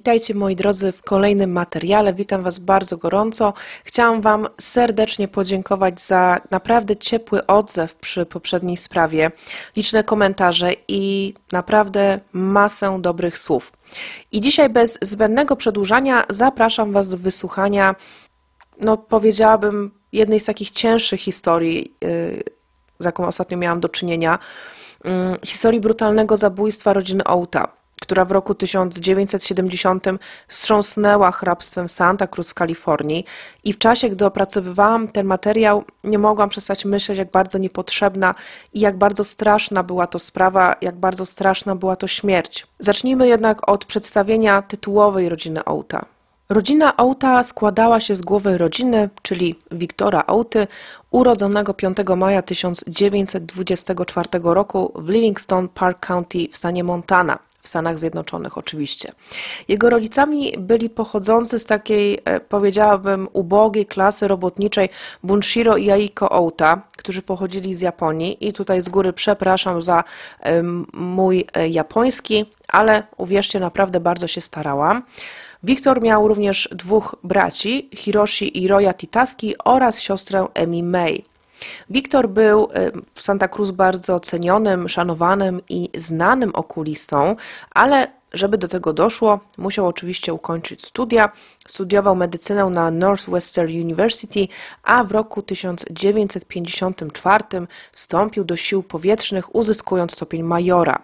Witajcie moi drodzy w kolejnym materiale. Witam Was bardzo gorąco. Chciałam Wam serdecznie podziękować za naprawdę ciepły odzew przy poprzedniej sprawie, liczne komentarze i naprawdę masę dobrych słów. I dzisiaj bez zbędnego przedłużania zapraszam Was do wysłuchania, no powiedziałabym, jednej z takich cięższych historii, yy, z jaką ostatnio miałam do czynienia. Yy, historii brutalnego zabójstwa rodziny Outa która w roku 1970 wstrząsnęła hrabstwem Santa Cruz w Kalifornii i w czasie, gdy opracowywałam ten materiał, nie mogłam przestać myśleć, jak bardzo niepotrzebna i jak bardzo straszna była to sprawa, jak bardzo straszna była to śmierć. Zacznijmy jednak od przedstawienia tytułowej rodziny Outa. Rodzina Outa składała się z głowy rodziny, czyli Wiktora Outy, urodzonego 5 maja 1924 roku w Livingston Park County w stanie Montana w Stanach Zjednoczonych oczywiście. Jego rodzicami byli pochodzący z takiej, e, powiedziałabym, ubogiej klasy robotniczej Bunshiro i Aiko Outa, którzy pochodzili z Japonii i tutaj z góry przepraszam za mój e, japoński, ale uwierzcie, naprawdę bardzo się starałam. Wiktor miał również dwóch braci, Hiroshi i Roya Titaski oraz siostrę Emi May. Wiktor był w Santa Cruz bardzo cenionym, szanowanym i znanym okulistą, ale żeby do tego doszło, musiał oczywiście ukończyć studia. Studiował medycynę na Northwestern University, a w roku 1954 wstąpił do sił powietrznych, uzyskując stopień majora.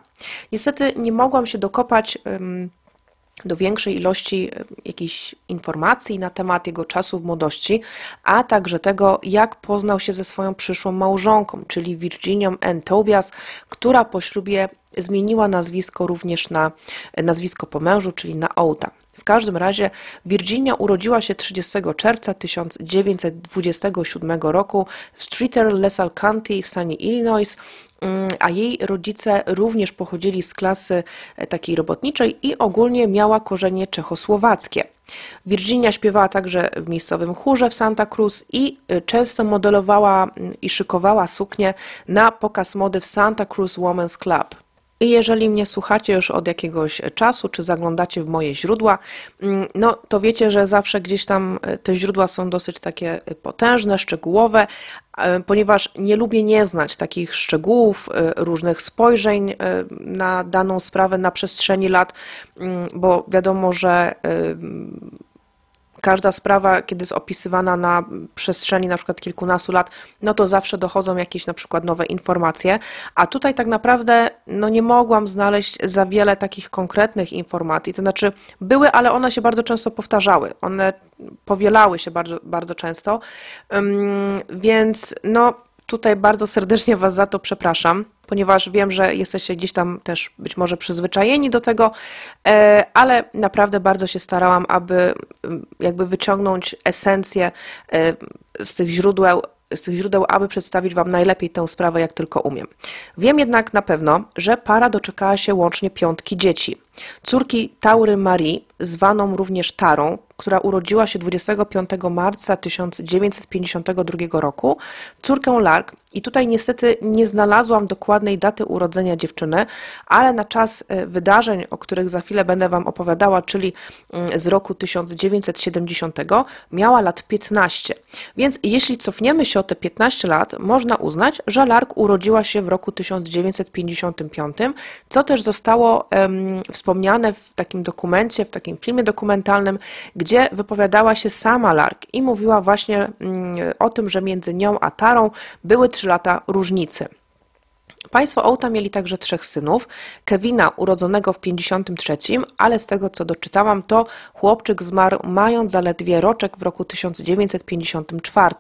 Niestety nie mogłam się dokopać. Um, do większej ilości e, jakichś informacji na temat jego czasu w młodości, a także tego, jak poznał się ze swoją przyszłą małżonką, czyli Virginią N. Tobias, która po ślubie zmieniła nazwisko również na e, nazwisko po mężu, czyli na Outa. Każdym razie Virginia urodziła się 30 czerwca 1927 roku w Streeter, LaSalle County w stanie Illinois Mm, a jej rodzice również pochodzili z klasy e, takiej robotniczej i ogólnie miała korzenie czechosłowackie. Virginia śpiewała także w miejscowym chórze w Santa Cruz i e, często modelowała mm, i szykowała suknie na pokaz mody w Santa Cruz Women's Club. I jeżeli mnie słuchacie już od jakiegoś czasu, czy zaglądacie w moje źródła, mm, no to wiecie, że zawsze gdzieś tam e, te źródła są dosyć takie potężne, szczegółowe, e, ponieważ nie lubię nie znać takich szczegółów, e, różnych spojrzeń na daną sprawę na przestrzeni lat, mm, bo wiadomo, że każda sprawa, kiedy jest opisywana na przestrzeni na przykład kilkunastu lat, no to zawsze dochodzą jakieś na przykład nowe informacje, a tutaj tak naprawdę no nie mogłam znaleźć za wiele takich konkretnych informacji, to znaczy były, ale one się bardzo często powtarzały, one powielały się bardzo, bardzo często, więc no tutaj bardzo serdecznie Was za to przepraszam ponieważ wiem, że jesteście gdzieś tam też być może przyzwyczajeni do tego, e, ale naprawdę bardzo się starałam, aby mm, jakby wyciągnąć esencję e, z tych źródeł z tych źródeł, aby przedstawić Wam najlepiej tę sprawę, jak tylko umiem. Wiem jednak na pewno, że para doczekała się łącznie piątki dzieci. Córki Taury Marii, zwaną również Tarą, która urodziła się 25 marca 1952 roku, córkę Lark. I tutaj niestety nie znalazłam dokładnej daty urodzenia dziewczyny, ale na czas e, wydarzeń, o których za chwilę będę Wam opowiadała, czyli mm, z roku 1970, miała lat 15. Więc jeśli cofniemy się o te 15 lat, można uznać, że Lark urodziła się w roku 1955, co też zostało um, wspomniane w takim dokumencie, w takim filmie dokumentalnym, gdzie wypowiadała się sama Lark i mówiła właśnie mm, o tym, że między nią a Tarą były trzy lata różnicy. Państwo Ołta mieli także trzech synów. Kevina, urodzonego w 53, ale z tego co doczytałam, to chłopczyk zmarł mając zaledwie roczek w roku 1954.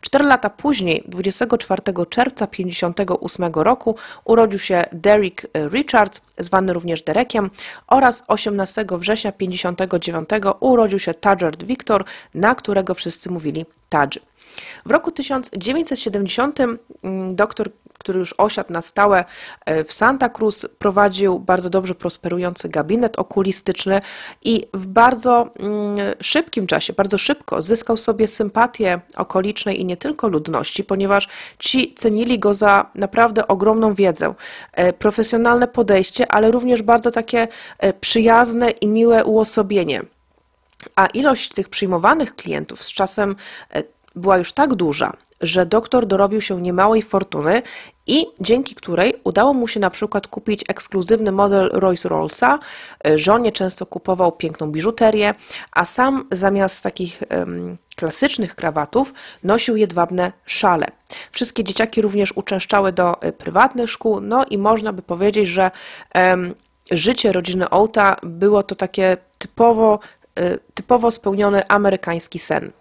Cztery lata później, 24 czerwca 58 roku, urodził się Derek Richard, zwany również Derekiem, oraz 18 września 59 urodził się Tadgert Victor, na którego wszyscy mówili Tadż. W roku 1970 doktor który już osiadł na stałe e, w Santa Cruz, prowadził bardzo dobrze prosperujący gabinet okulistyczny i w bardzo mm, szybkim czasie, bardzo szybko zyskał sobie sympatię okolicznej i nie tylko ludności, ponieważ ci cenili go za naprawdę ogromną wiedzę, e, profesjonalne podejście, ale również bardzo takie e, przyjazne i miłe uosobienie. A ilość tych przyjmowanych klientów z czasem była już tak duża, że doktor dorobił się niemałej fortuny i dzięki której udało mu się na przykład kupić ekskluzywny model Rolls-Royce'a. Żonie często kupował piękną biżuterię, a sam zamiast takich um, klasycznych krawatów nosił jedwabne szale. Wszystkie dzieciaki również uczęszczały do e, prywatnych szkół, no i można by powiedzieć, że um, życie rodziny Ołta było to takie typowo, e, typowo spełniony amerykański sen.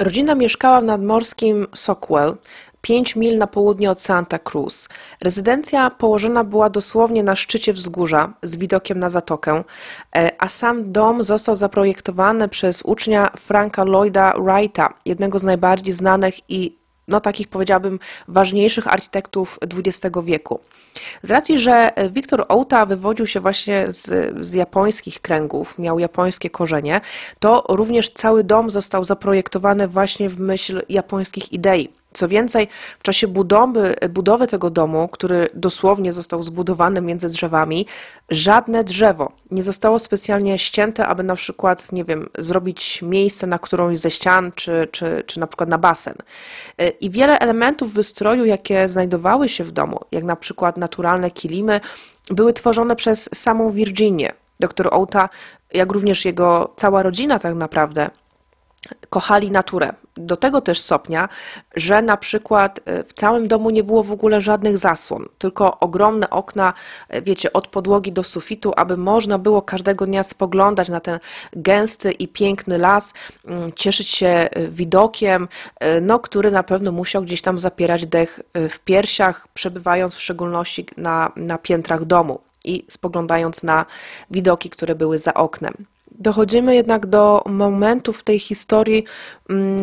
Rodzina mieszkała w nadmorskim Sockwell, 5 mil na południe od Santa Cruz. Rezydencja położona była dosłownie na szczycie wzgórza z widokiem na zatokę, e, a sam dom został zaprojektowany przez ucznia Franka Lloyda Wrighta, jednego z najbardziej znanych i no takich powiedziałabym ważniejszych architektów XX wieku. Z racji, że Wiktor Outa wywodził się właśnie z, z japońskich kręgów, miał japońskie korzenie, to również cały dom został zaprojektowany właśnie w myśl japońskich idei. Co więcej, w czasie budowy, budowy tego domu, który dosłownie został zbudowany między drzewami, żadne drzewo nie zostało specjalnie ścięte, aby na przykład, nie wiem, zrobić miejsce na którąś ze ścian, czy, czy, czy na przykład na basen. I wiele elementów wystroju, jakie znajdowały się w domu, jak na przykład naturalne kilimy, były tworzone przez samą Virginię. Doktor Outa, jak również jego cała rodzina tak naprawdę, kochali naturę. Do tego też stopnia, że na przykład e, w całym domu nie było w ogóle żadnych zasłon, tylko ogromne okna, e, wiecie, od podłogi do sufitu, aby można było każdego dnia spoglądać na ten gęsty i piękny las, mm, cieszyć się e, widokiem, no, który na pewno musiał gdzieś tam zapierać dech w piersiach, przebywając w szczególności na, na piętrach domu i spoglądając na widoki, które były za oknem. Dochodzimy jednak do momentu w tej historii, mm,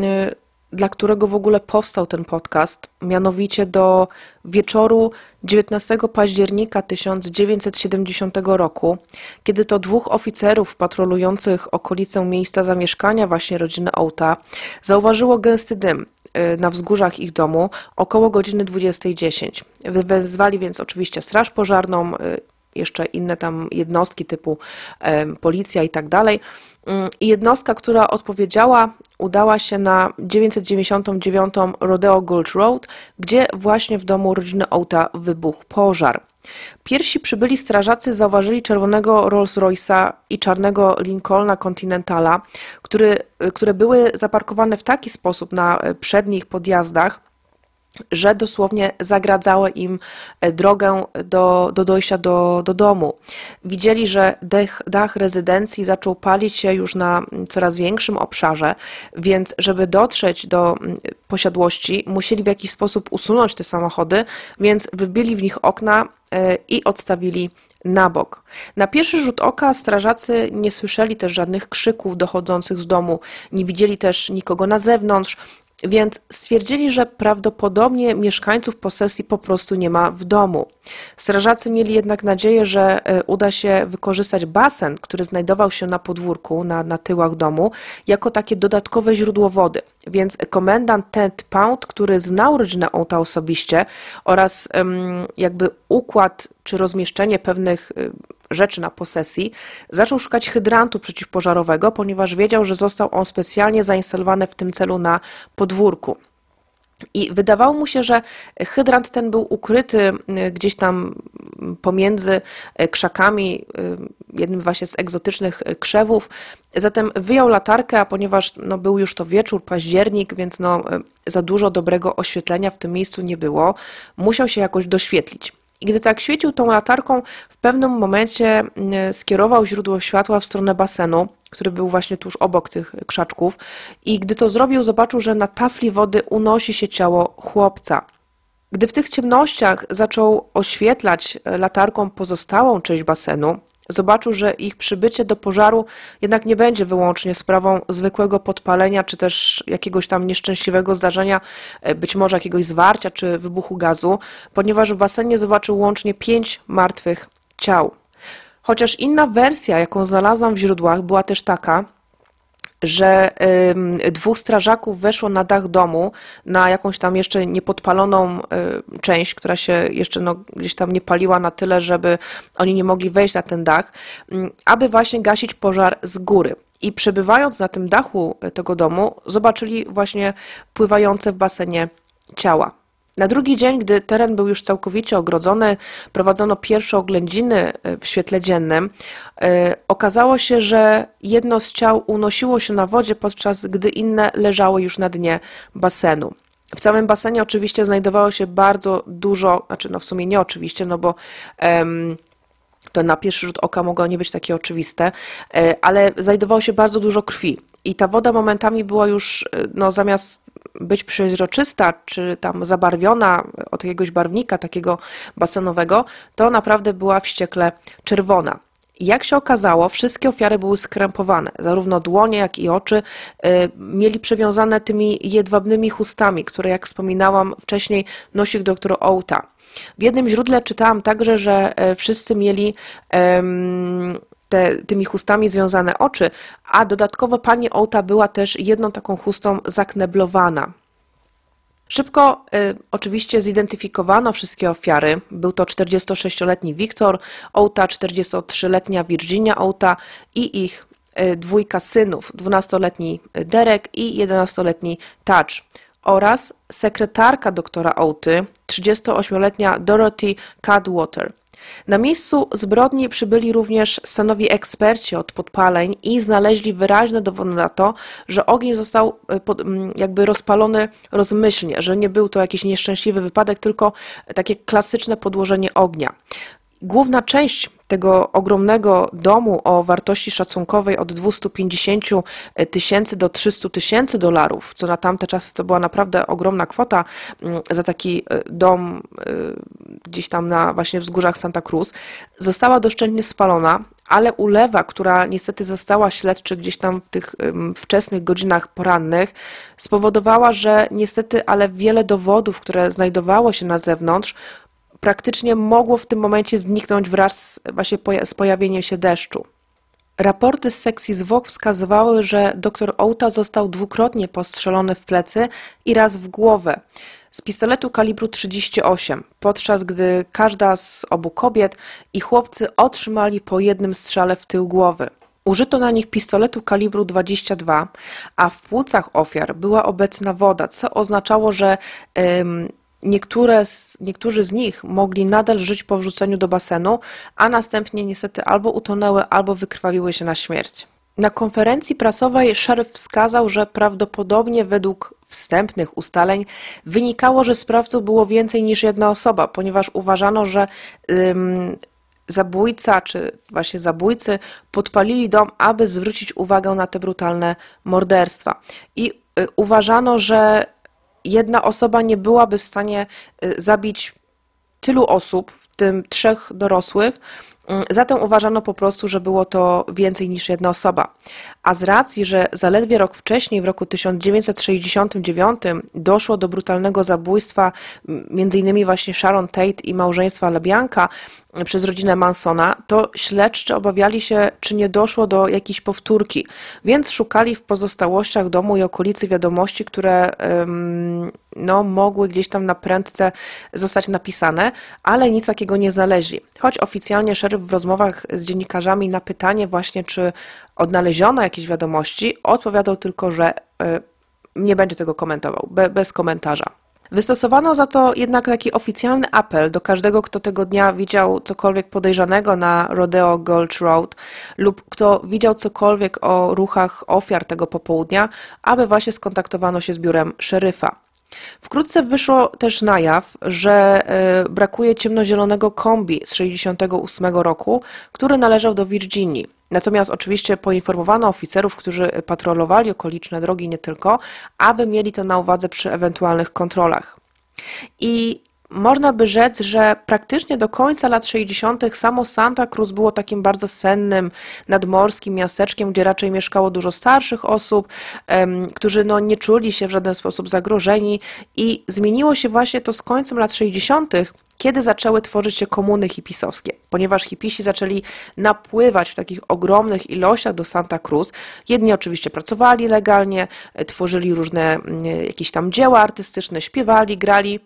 dla którego w ogóle powstał ten podcast, mianowicie do wieczoru 19 października 1970 roku, kiedy to dwóch oficerów patrolujących okolicę miejsca zamieszkania właśnie rodziny Outa zauważyło gęsty dym y, na wzgórzach ich domu około godziny 20.10. Wezwali więc oczywiście straż pożarną, y, jeszcze inne tam jednostki typu policja i tak dalej. Mm, I jednostka, która odpowiedziała, udała się na 999 Rodeo Gulch Road, gdzie właśnie w domu rodziny Outa wybuchł pożar. Pierwsi przybyli strażacy zauważyli czerwonego Rolls-Royce'a i czarnego Lincolna Continentala, który, które były zaparkowane w taki sposób na przednich podjazdach, że dosłownie zagradzały im e, drogę do, do dojścia do, do domu. Widzieli, że dech, dach rezydencji zaczął palić się już na coraz większym obszarze, więc żeby dotrzeć do posiadłości, musieli w jakiś sposób usunąć te samochody, więc wybili w nich okna e, i odstawili na bok. Na pierwszy rzut oka strażacy nie słyszeli też żadnych krzyków dochodzących z domu, nie widzieli też nikogo na zewnątrz, więc stwierdzili, że prawdopodobnie mieszkańców posesji po prostu nie ma w domu. Strażacy mieli jednak nadzieję, że e, uda się wykorzystać basen, który znajdował się na podwórku, na, na tyłach domu, jako takie dodatkowe źródło wody. Więc komendant Ted Pound, który znał rodzinę Ołta osobiście oraz jakby układ czy rozmieszczenie pewnych y, rzeczy na posesji, zaczął szukać hydrantu przeciwpożarowego, ponieważ wiedział, że został on specjalnie zainstalowany w tym celu na podwórku. I wydawało mu się, że hydrant ten był ukryty y, gdzieś tam pomiędzy y, krzakami, jednym właśnie z egzotycznych krzewów. Zatem wyjął latarkę, a ponieważ no, był już to wieczór, październik, więc no, za dużo dobrego oświetlenia w tym miejscu nie było, musiał się jakoś doświetlić. I gdy tak świecił tą latarką, w pewnym momencie mm, skierował źródło światła w stronę basenu, który był właśnie tuż obok tych krzaczków. I gdy to zrobił, zobaczył, że na tafli wody unosi się ciało chłopca. Gdy w tych ciemnościach zaczął oświetlać e, latarką pozostałą część basenu, Zobaczył, że ich przybycie do pożaru jednak nie będzie wyłącznie sprawą zwykłego podpalenia, czy też jakiegoś tam nieszczęśliwego zdarzenia, e, być może jakiegoś zwarcia, czy wybuchu gazu, ponieważ w basenie zobaczył łącznie pięć martwych ciał. Chociaż inna wersja, jaką znalazłam w źródłach, była też taka, że y, dwóch strażaków weszło na dach domu, na jakąś tam jeszcze niepodpaloną y, część, która się jeszcze no, gdzieś tam nie paliła na tyle, żeby oni nie mogli wejść na ten dach, y, aby właśnie gasić pożar z góry. I przebywając na tym dachu tego domu, zobaczyli właśnie pływające w basenie ciała. Na drugi dzień, gdy teren był już całkowicie ogrodzony, prowadzono pierwsze oględziny e, w świetle dziennym. E, okazało się, że jedno z ciał unosiło się na wodzie, podczas gdy inne leżały już na dnie basenu. W całym basenie oczywiście znajdowało się bardzo dużo, znaczy no w sumie nie oczywiście, no bo um, to na pierwszy rzut oka mogło nie być takie oczywiste, e, ale znajdowało się bardzo dużo krwi. I ta woda momentami była już, no zamiast być przeźroczysta, czy tam zabarwiona od jakiegoś barwnika takiego basenowego, to naprawdę była wściekle czerwona. Jak się okazało, wszystkie ofiary były skrępowane, zarówno dłonie, jak i oczy y, mieli przewiązane tymi jedwabnymi chustami, które, jak wspominałam wcześniej, nosił doktor Outa. W jednym źródle czytałam także, że e, wszyscy mieli te, tymi chustami związane oczy, a dodatkowo pani Outa była też jedną taką chustą zakneblowana. Szybko y, oczywiście zidentyfikowano wszystkie ofiary. Był to 46-letni Wiktor Outa, 43-letnia Virginia Outa i ich y, dwójka synów, 12-letni Derek i 11-letni Touch oraz sekretarka doktora Outy, 38-letnia Dorothy Cadwater. Na miejscu zbrodni przybyli również stanowi eksperci od podpaleń i znaleźli wyraźne dowody na to, że ogień został e, jakby rozpalony rozmyślnie, że nie był to jakiś nieszczęśliwy wypadek, tylko takie klasyczne podłożenie ognia. Główna część tego ogromnego domu o wartości szacunkowej od 250 tysięcy do 300 tysięcy dolarów, co na tamte czasy to była naprawdę ogromna kwota mm, za taki e, dom e, gdzieś tam na właśnie wzgórzach Santa Cruz, została doszczętnie spalona, ale ulewa, która niestety została śledczy gdzieś tam w tych wczesnych godzinach porannych, spowodowała, że niestety, ale wiele dowodów, które znajdowało się na zewnątrz, praktycznie mogło w tym momencie zniknąć wraz właśnie z pojawieniem się deszczu. Raporty z sekcji zwłok wskazywały, że dr Outa został dwukrotnie postrzelony w plecy i raz w głowę z pistoletu kalibru 38, podczas gdy każda z obu kobiet i chłopcy otrzymali po jednym strzale w tył głowy. Użyto na nich pistoletu kalibru 22, a w płucach ofiar była obecna woda, co oznaczało, że Niektóre z, niektórzy z nich mogli nadal żyć po wrzuceniu do basenu, a następnie niestety albo utonęły, albo wykrwawiły się na śmierć. Na konferencji prasowej szeryf wskazał, że prawdopodobnie według wstępnych ustaleń wynikało, że sprawców było więcej niż jedna osoba, ponieważ uważano, że ym, zabójca czy właśnie zabójcy podpalili dom, aby zwrócić uwagę na te brutalne morderstwa. I y, uważano, że jedna osoba nie byłaby w stanie y, zabić tylu osób, w tym trzech dorosłych, Zatem uważano po prostu, że było to więcej niż jedna osoba. A z racji, że zaledwie rok wcześniej, w roku 1969, doszło do brutalnego zabójstwa m.in. właśnie Sharon Tate i małżeństwa Lebianka, przez rodzinę Mansona, to śledczy obawiali się, czy nie doszło do jakiejś powtórki, więc szukali w pozostałościach domu i okolicy wiadomości, które no, mogły gdzieś tam na prędce zostać napisane, ale nic takiego nie znaleźli. Choć oficjalnie szeryf w rozmowach z dziennikarzami na pytanie właśnie, czy odnaleziono jakieś wiadomości, odpowiadał tylko, że e, nie będzie tego komentował, bez komentarza. Wystosowano za to jednak taki oficjalny apel do każdego, kto tego dnia widział cokolwiek podejrzanego na Rodeo Gulch Road lub kto widział cokolwiek o ruchach ofiar tego popołudnia, aby właśnie skontaktowano się z biurem szeryfa. Wkrótce wyszło też na jaw, że e, brakuje ciemnozielonego kombi z 1968 roku, który należał do Virginii. Natomiast oczywiście poinformowano oficerów, którzy patrolowali okoliczne drogi nie tylko, aby mieli to na uwadze przy ewentualnych kontrolach. I można by rzec, że praktycznie do końca lat 60. samo Santa Cruz było takim bardzo sennym, nadmorskim miasteczkiem, gdzie raczej mieszkało dużo starszych osób, um, którzy no, nie czuli się w żaden sposób zagrożeni i zmieniło się właśnie to z końcem lat 60., kiedy zaczęły tworzyć się komuny hipisowskie, ponieważ hipisi zaczęli napływać w takich ogromnych ilościach do Santa Cruz. Jedni oczywiście pracowali legalnie, tworzyli różne mm, jakieś tam dzieła artystyczne, śpiewali, grali.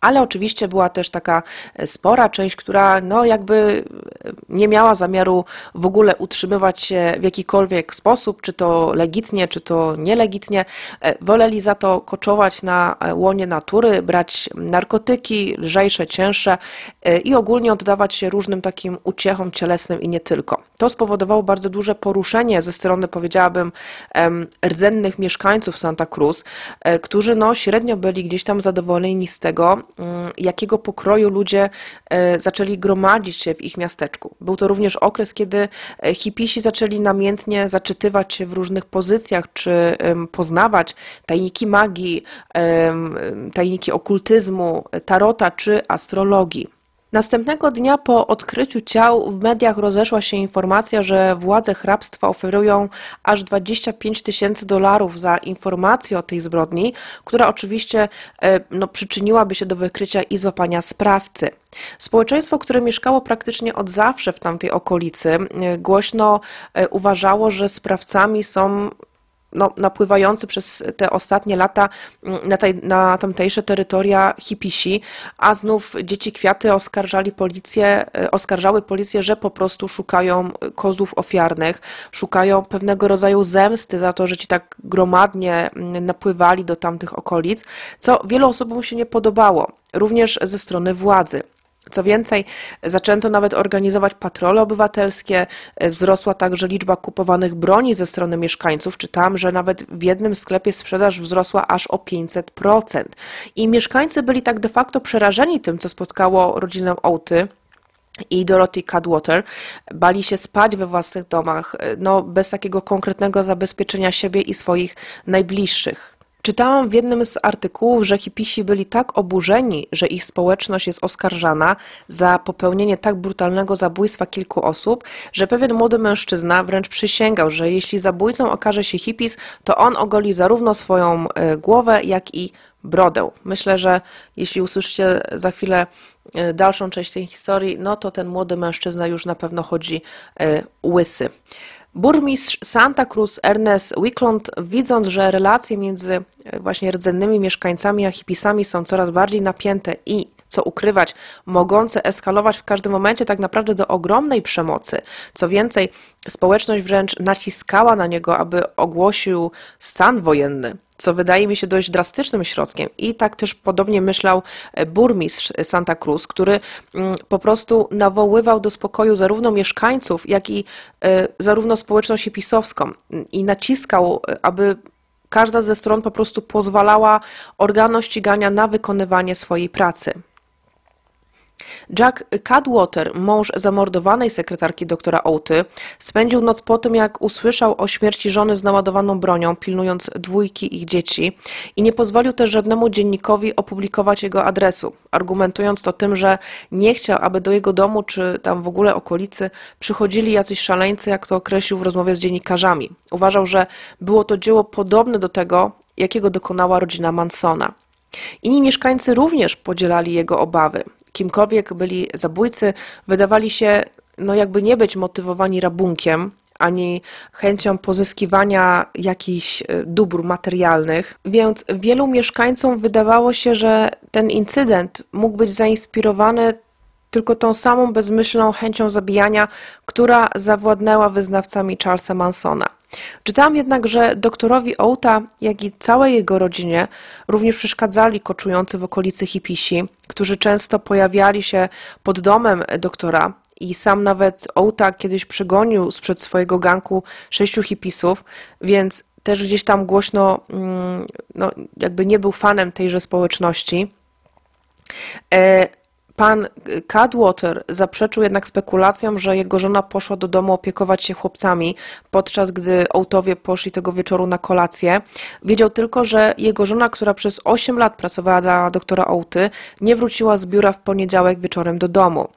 Ale oczywiście była też taka e, spora część, która no jakby e, nie miała zamiaru w ogóle utrzymywać się w jakikolwiek sposób, czy to legitnie, czy to nielegitnie. E, woleli za to koczować na łonie natury, brać narkotyki lżejsze, cięższe i ogólnie oddawać się różnym takim uciechom cielesnym i nie tylko. To spowodowało bardzo duże poruszenie ze strony, powiedziałabym, rdzennych mieszkańców Santa Cruz, którzy no średnio byli gdzieś tam zadowoleni z tego, Mm, jakiego pokroju ludzie e, zaczęli gromadzić się w ich miasteczku. Był to również okres, kiedy e, hipisi zaczęli namiętnie zaczytywać się w różnych pozycjach, czy poznawać tajniki magii, tajniki okultyzmu, tarota czy astrologii. Następnego dnia po odkryciu ciał w mediach rozeszła się informacja, że władze hrabstwa oferują aż 25 tysięcy dolarów za informację o tej zbrodni, która oczywiście e, no, przyczyniłaby się do wykrycia i złapania sprawcy. Społeczeństwo, które mieszkało praktycznie od zawsze w tamtej okolicy, e, głośno e, uważało, że sprawcami są no, napływający przez te ostatnie lata mm, na, tej, na tamtejsze terytoria hipisi, a znów dzieci kwiaty oskarżali policję, e, oskarżały policję, że po prostu szukają kozłów ofiarnych, szukają pewnego rodzaju zemsty za to, że ci tak gromadnie mm, napływali do tamtych okolic, co wielu osobom się nie podobało, również ze strony władzy. Co więcej, zaczęto nawet organizować patrole obywatelskie, wzrosła także liczba kupowanych broni ze strony mieszkańców. Czytałam, że nawet w jednym sklepie sprzedaż wzrosła aż o 500%. I mieszkańcy byli tak de facto przerażeni tym, co spotkało rodzinę Ołty i Dorothy Cadwater bali się spać we własnych domach, no, bez takiego konkretnego zabezpieczenia siebie i swoich najbliższych. Czytałam w jednym z artykułów, że hipisi byli tak oburzeni, że ich społeczność jest oskarżana za popełnienie tak brutalnego zabójstwa kilku osób, że pewien młody mężczyzna wręcz przysięgał, że jeśli zabójcą okaże się hipis, to on ogoli zarówno swoją e, głowę, jak i brodę. Myślę, że jeśli usłyszycie za chwilę e, dalszą część tej historii, no to ten młody mężczyzna już na pewno chodzi e, łysy. Burmistrz Santa Cruz Ernest Wicklund, widząc, że relacje między e, właśnie rdzennymi mieszkańcami a hipisami są coraz bardziej napięte i co ukrywać, mogące eskalować w każdym momencie tak naprawdę do ogromnej przemocy. Co więcej, społeczność wręcz naciskała na niego, aby ogłosił stan wojenny co wydaje mi się dość drastycznym środkiem. I tak też podobnie myślał e, burmistrz Santa Cruz, który mm, po prostu nawoływał do spokoju zarówno mieszkańców, jak i e, zarówno społeczność pisowską i naciskał, e, aby każda ze stron po prostu pozwalała organom ścigania na wykonywanie swojej pracy. Jack Cadwater, mąż zamordowanej sekretarki doktora Ołty, spędził noc po tym, jak usłyszał o śmierci żony z naładowaną bronią, pilnując dwójki ich dzieci i nie pozwolił też żadnemu dziennikowi opublikować jego adresu, argumentując to tym, że nie chciał, aby do jego domu czy tam w ogóle okolicy przychodzili jacyś szaleńcy, jak to określił w rozmowie z dziennikarzami. Uważał, że było to dzieło podobne do tego, jakiego dokonała rodzina Mansona. Inni mieszkańcy również podzielali jego obawy kimkolwiek byli zabójcy, wydawali się no jakby nie być motywowani rabunkiem, ani chęcią pozyskiwania jakichś e, dóbr materialnych, więc wielu mieszkańcom wydawało się, że ten incydent mógł być zainspirowany tylko tą samą bezmyślną chęcią zabijania, która zawładnęła wyznawcami Charlesa Mansona. Czytałam jednak, że doktorowi Outa, jak i całej jego rodzinie również przeszkadzali koczujący w okolicy hipisi, którzy często pojawiali się pod domem doktora i sam nawet Outa kiedyś przegonił sprzed swojego ganku sześciu hipisów, więc też gdzieś tam głośno, mm, no, jakby nie był fanem tejże społeczności. Pan Cadwater zaprzeczył jednak spekulacjom, że jego żona poszła do domu opiekować się chłopcami, podczas gdy ołtowie poszli tego wieczoru na kolację. Wiedział tylko, że jego żona, która przez 8 lat pracowała dla doktora Ołty, nie wróciła z biura w poniedziałek wieczorem do domu.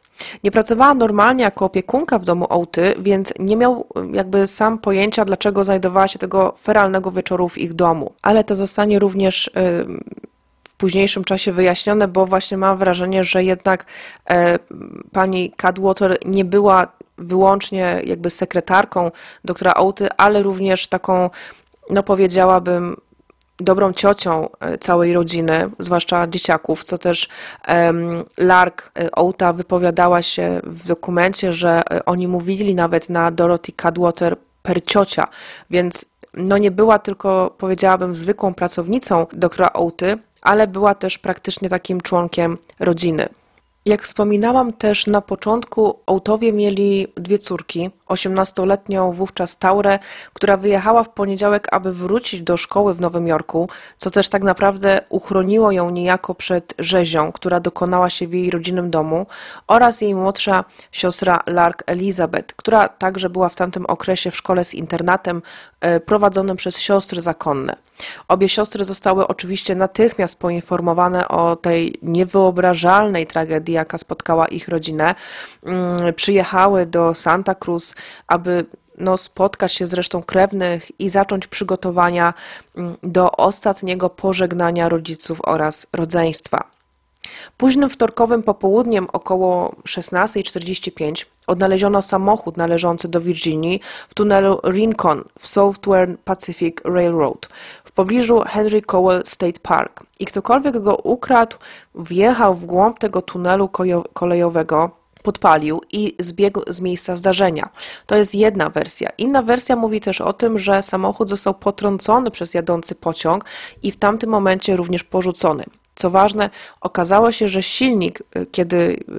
Nie pracowała normalnie jako opiekunka w domu Ołty, więc nie miał jakby sam pojęcia, dlaczego znajdowała się tego feralnego wieczoru w ich domu. Ale to zostanie również w późniejszym czasie wyjaśnione, bo właśnie mam wrażenie, że jednak e, pani Cadwater nie była wyłącznie jakby sekretarką doktora Ołty, ale również taką, no powiedziałabym, dobrą ciocią e, całej rodziny, zwłaszcza dzieciaków, co też Lark e, Ołta wypowiadała się w dokumencie, że oni mówili nawet na Dorothy Cadwater per ciocia, więc no nie była tylko, powiedziałabym, zwykłą pracownicą doktora Ołty, ale była też praktycznie takim członkiem rodziny. Jak wspominałam też na początku, Ołtowie mieli dwie córki, 18-letnią wówczas Taurę, która wyjechała w poniedziałek, aby wrócić do szkoły w Nowym Jorku, co też tak naprawdę uchroniło ją niejako przed rzezią, która dokonała się w jej rodzinnym domu, oraz jej młodsza siostra Lark Elizabeth, która także była w tamtym okresie w szkole z internatem e, prowadzonym przez siostry zakonne. Obie siostry zostały oczywiście natychmiast poinformowane o tej niewyobrażalnej tragedii, jaka spotkała ich rodzinę. Mm, przyjechały do Santa Cruz, aby no, spotkać się z resztą krewnych i zacząć przygotowania mm, do ostatniego pożegnania rodziców oraz rodzeństwa. Późnym wtorkowym popołudniem około 16.45 odnaleziono samochód należący do Virginii w tunelu Rincon w Southern Pacific Railroad w pobliżu Henry Cowell State Park i ktokolwiek go ukradł, wjechał w głąb tego tunelu kolejowego podpalił i zbiegł z miejsca zdarzenia. To jest jedna wersja. Inna wersja mówi też o tym, że samochód został potrącony przez jadący pociąg i w tamtym momencie również porzucony. Co ważne, okazało się, że silnik, y, kiedy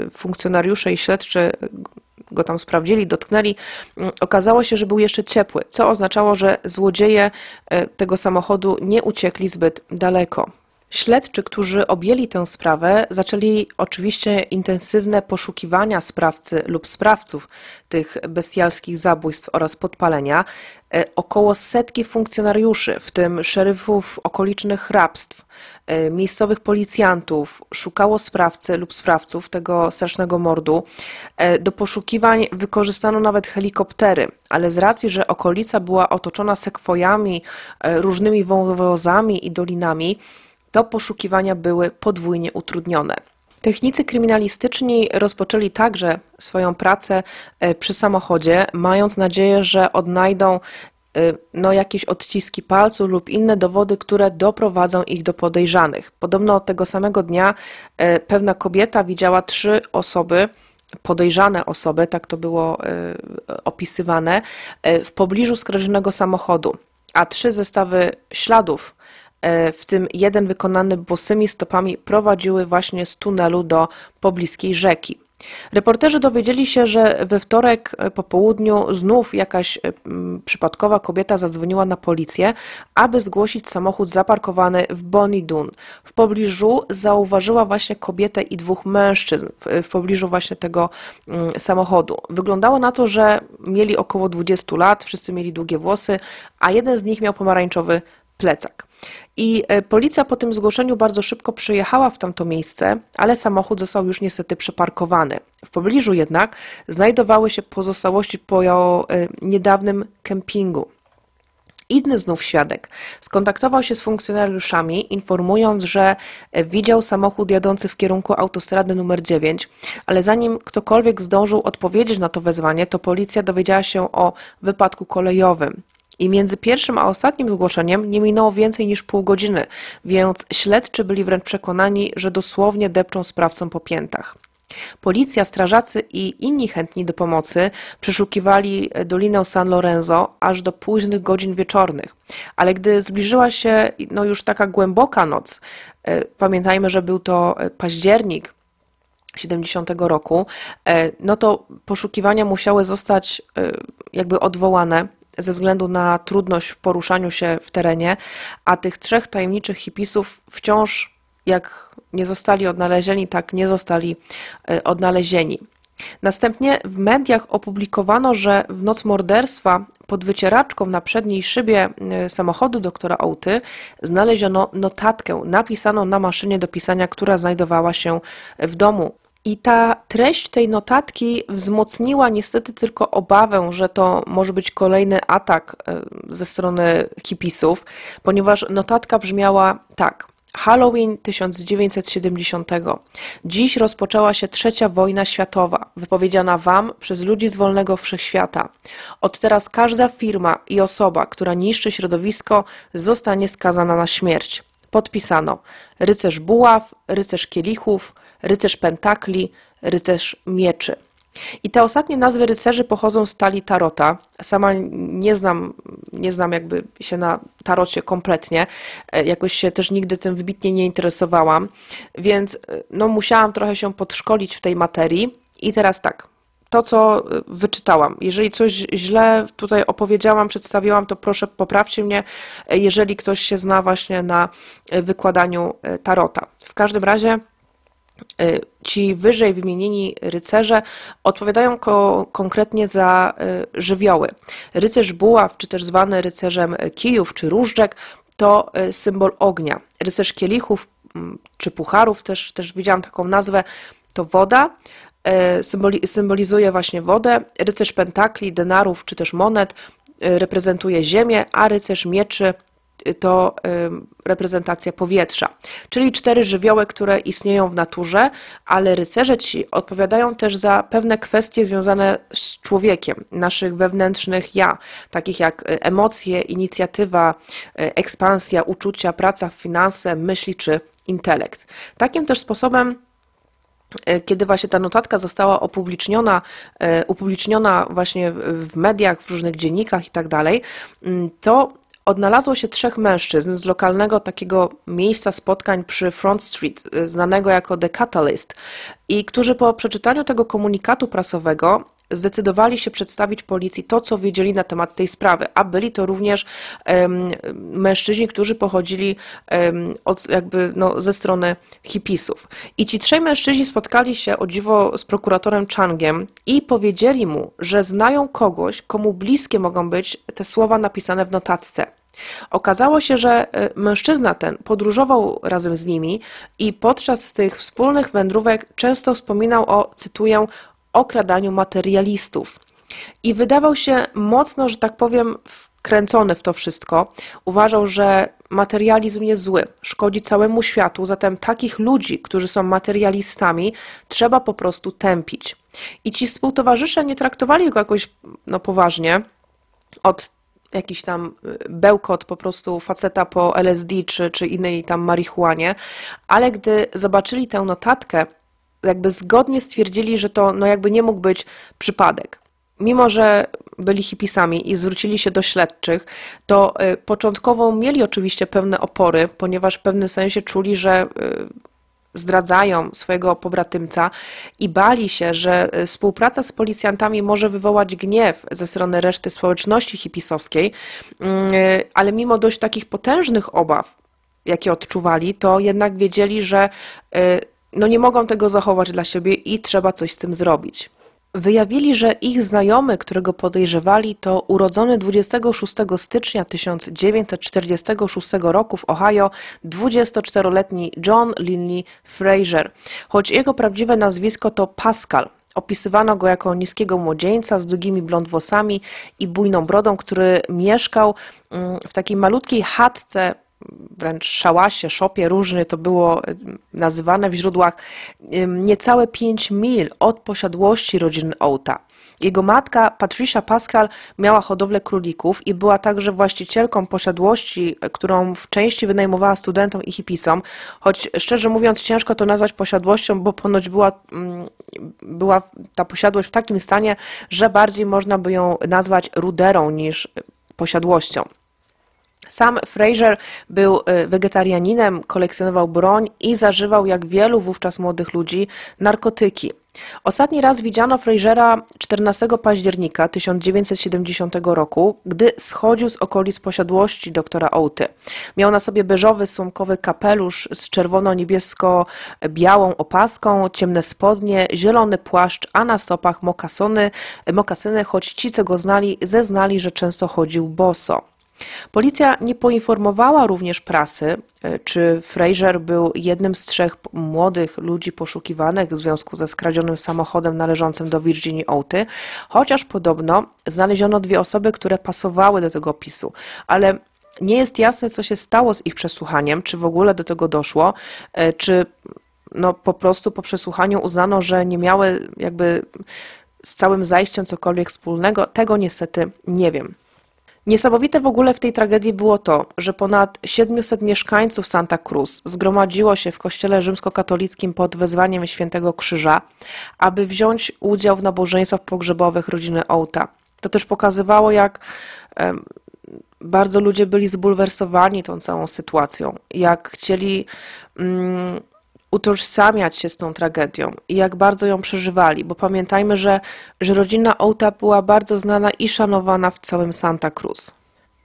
y, funkcjonariusze i śledczy go tam sprawdzili, dotknęli, mm, okazało się, że był jeszcze ciepły, co oznaczało, że złodzieje y, tego samochodu nie uciekli zbyt daleko. Śledczy, którzy objęli tę sprawę, zaczęli oczywiście intensywne poszukiwania sprawcy lub sprawców tych bestialskich zabójstw oraz podpalenia. E, około setki funkcjonariuszy, w tym szeryfów okolicznych hrabstw, e, miejscowych policjantów, szukało sprawcy lub sprawców tego strasznego mordu. E, do poszukiwań wykorzystano nawet helikoptery, ale z racji, że okolica była otoczona sekwojami, różnymi wąwozami i dolinami, to poszukiwania były podwójnie utrudnione. Technicy kryminalistyczni rozpoczęli także swoją pracę e, przy samochodzie, mając nadzieję, że odnajdą e, no, jakieś odciski palców lub inne dowody, które doprowadzą ich do podejrzanych. Podobno tego samego dnia e, pewna kobieta widziała trzy osoby, podejrzane osoby, tak to było opisywane, w pobliżu skradzionego samochodu, a trzy zestawy śladów w tym jeden wykonany bosymi stopami prowadziły właśnie z tunelu do pobliskiej rzeki. Reporterzy dowiedzieli się, że we wtorek po południu znów jakaś e, przypadkowa kobieta zadzwoniła na policję, aby zgłosić samochód zaparkowany w Bonnie Dun. W pobliżu zauważyła właśnie kobietę i dwóch mężczyzn w, pobliżu właśnie tego samochodu. Wyglądało na to, że mieli około 20 lat, wszyscy mieli długie włosy, a jeden z nich miał pomarańczowy plecak. I e, policja po tym zgłoszeniu bardzo szybko przyjechała w tamto miejsce, ale samochód został już niestety przeparkowany. W pobliżu jednak znajdowały się pozostałości po e, niedawnym kempingu. Inny znów świadek skontaktował się z funkcjonariuszami, informując, że e, widział samochód jadący w kierunku autostrady numer 9, ale zanim ktokolwiek zdążył odpowiedzieć na to wezwanie, to policja dowiedziała się o wypadku kolejowym. I między pierwszym a ostatnim zgłoszeniem nie minęło więcej niż pół godziny, więc śledczy byli wręcz przekonani, że dosłownie depczą sprawcom po piętach. Policja, strażacy i inni chętni do pomocy przeszukiwali Dolinę San Lorenzo aż do późnych godzin wieczornych. Ale gdy zbliżyła się no już taka głęboka noc, e, pamiętajmy, że był to październik 70 roku, e, no to poszukiwania musiały zostać e, jakby odwołane ze względu na trudność w poruszaniu się w terenie, a tych trzech tajemniczych hipisów wciąż jak nie zostali odnalezieni, tak nie zostali e, odnalezieni. Następnie w mediach opublikowano, że w noc morderstwa pod wycieraczką na przedniej szybie e, samochodu doktora Outy znaleziono notatkę napisaną na maszynie do pisania, która znajdowała się w domu. I ta treść tej notatki wzmocniła niestety tylko obawę, że to może być kolejny atak e, ze strony hipisów, ponieważ notatka brzmiała tak. Halloween 1970. Dziś rozpoczęła się trzecia wojna światowa, wypowiedziana Wam przez ludzi z wolnego wszechświata. Od teraz każda firma i osoba, która niszczy środowisko, zostanie skazana na śmierć. Podpisano rycerz buław, rycerz kielichów, rycerz pentakli, rycerz mieczy. I te ostatnie nazwy rycerzy pochodzą z talii tarota. Sama nie znam, nie znam jakby się na tarocie kompletnie. E, jakoś się też nigdy tym wybitnie nie interesowałam, więc e, no, musiałam trochę się podszkolić w tej materii. I teraz tak, to, co e, wyczytałam. Jeżeli coś źle tutaj opowiedziałam, przedstawiłam, to proszę poprawcie mnie, jeżeli ktoś się zna właśnie na wykładaniu tarota. W każdym razie ci wyżej wymienieni rycerze odpowiadają ko konkretnie za y, żywioły. Rycerz buław, czy też zwany rycerzem kijów czy różdżek, to y, symbol ognia. Rycerz kielichów mm, czy pucharów, też, też widziałam taką nazwę, to woda, symboli symbolizuje właśnie wodę. Rycerz pentakli, denarów czy też monet reprezentuje ziemię, a rycerz mieczy to reprezentacja powietrza, czyli cztery żywioły, które istnieją w naturze, ale rycerze ci odpowiadają też za pewne kwestie związane z człowiekiem, naszych wewnętrznych ja, takich jak emocje, inicjatywa, e, ekspansja, uczucia, praca, finanse, myśli czy intelekt. Takim też sposobem e, kiedy właśnie ta notatka została opubliczniona, e, upubliczniona właśnie w mediach, w różnych dziennikach i tak dalej, to odnalazło się trzech mężczyzn z lokalnego takiego miejsca spotkań przy Front Street, y, znanego jako The Catalyst, i którzy po przeczytaniu tego komunikatu prasowego zdecydowali się przedstawić policji to, co wiedzieli na temat tej sprawy, a byli to również um, mężczyźni, którzy pochodzili um, od, jakby no, ze strony hipisów. I ci trzej mężczyźni spotkali się o dziwo z prokuratorem Changiem i powiedzieli mu, że znają kogoś, komu bliskie mogą być te słowa napisane w notatce. Okazało się, że e, mężczyzna ten podróżował razem z nimi i podczas tych wspólnych wędrówek często wspominał o, cytuję, okradaniu materialistów. I wydawał się mocno, że tak powiem, wkręcony w to wszystko. Uważał, że materializm jest zły, szkodzi całemu światu, zatem takich ludzi, którzy są materialistami, trzeba po prostu tępić. I ci współtowarzysze nie traktowali go jakoś no, poważnie. Od jakiś tam y, bełkot po prostu faceta po LSD czy, czy innej tam marihuanie, ale gdy zobaczyli tę notatkę, jakby zgodnie stwierdzili, że to no jakby nie mógł być przypadek. Mimo, że byli hipisami i zwrócili się do śledczych, to y, początkowo mieli oczywiście pewne opory, ponieważ w pewnym sensie czuli, że y, zdradzają swojego pobratymca i bali się, że współpraca z policjantami może wywołać gniew ze strony reszty społeczności hipisowskiej, mm, ale mimo dość takich potężnych obaw, jakie odczuwali, to jednak wiedzieli, że no nie mogą tego zachować dla siebie i trzeba coś z tym zrobić. Wyjawili, że ich znajomy, którego podejrzewali, to urodzony 26 stycznia 1946 roku w Ohio 24-letni John Linley Fraser, choć jego prawdziwe nazwisko to Pascal. Opisywano go jako niskiego młodzieńca z długimi blond włosami i bujną brodą, który mieszkał mm, w takiej malutkiej chatce wręcz szałasie, szopie, różnie to było e, nazywane w źródłach, niecałe 5 mil od posiadłości rodziny Outa. Jego matka, Patricia Pascal, miała hodowlę królików i była także właścicielką posiadłości, e, którą w części wynajmowała studentom i hipisom, choć szczerze mówiąc ciężko to nazwać posiadłością, bo ponoć była, mm, była ta posiadłość w takim stanie, że bardziej można by ją nazwać ruderą niż posiadłością. Sam Fraser był y, wegetarianinem, kolekcjonował broń i zażywał, jak wielu wówczas młodych ludzi, narkotyki. Ostatni raz widziano Frasera 14 października 1970 roku, gdy schodził z okolic posiadłości doktora Outy. Miał na sobie beżowy, słomkowy kapelusz z czerwono-niebiesko-białą opaską, ciemne spodnie, zielony płaszcz, a na stopach mokasony, mokasyny, choć ci, co go znali, zeznali, że często chodził boso. Policja nie poinformowała również prasy, e, czy Fraser był jednym z trzech młodych ludzi poszukiwanych w związku ze skradzionym samochodem należącym do Virginia Outy, chociaż podobno znaleziono dwie osoby, które pasowały do tego opisu, ale nie jest jasne, co się stało z ich przesłuchaniem, czy w ogóle do tego doszło, e, czy no, po prostu po przesłuchaniu uznano, że nie miały jakby z całym zajściem cokolwiek wspólnego. Tego niestety nie wiem. Niesamowite w ogóle w tej tragedii było to, że ponad 700 mieszkańców Santa Cruz zgromadziło się w kościele rzymskokatolickim pod wezwaniem Świętego Krzyża, aby wziąć udział w nabożeństwach pogrzebowych rodziny Outa. To też pokazywało, jak bardzo ludzie byli zbulwersowani tą całą sytuacją, jak chcieli mm, utożsamiać się z tą tragedią i jak bardzo ją przeżywali, bo pamiętajmy, że, że rodzina Outa była bardzo znana i szanowana w całym Santa Cruz.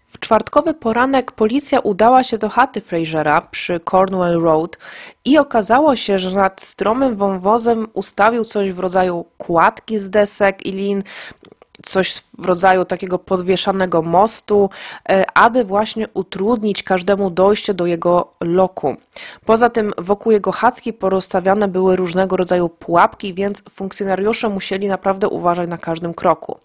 W czwartkowy poranek policja udała się do chaty Frasera przy Cornwall Road i okazało się, że nad stromym wąwozem ustawił coś w rodzaju kładki z desek i lin, coś w rodzaju takiego podwieszanego mostu, e, aby właśnie utrudnić każdemu dojście do jego loku. Poza tym wokół jego chatki porozstawiane były różnego rodzaju pułapki, więc funkcjonariusze musieli naprawdę uważać na każdym kroku.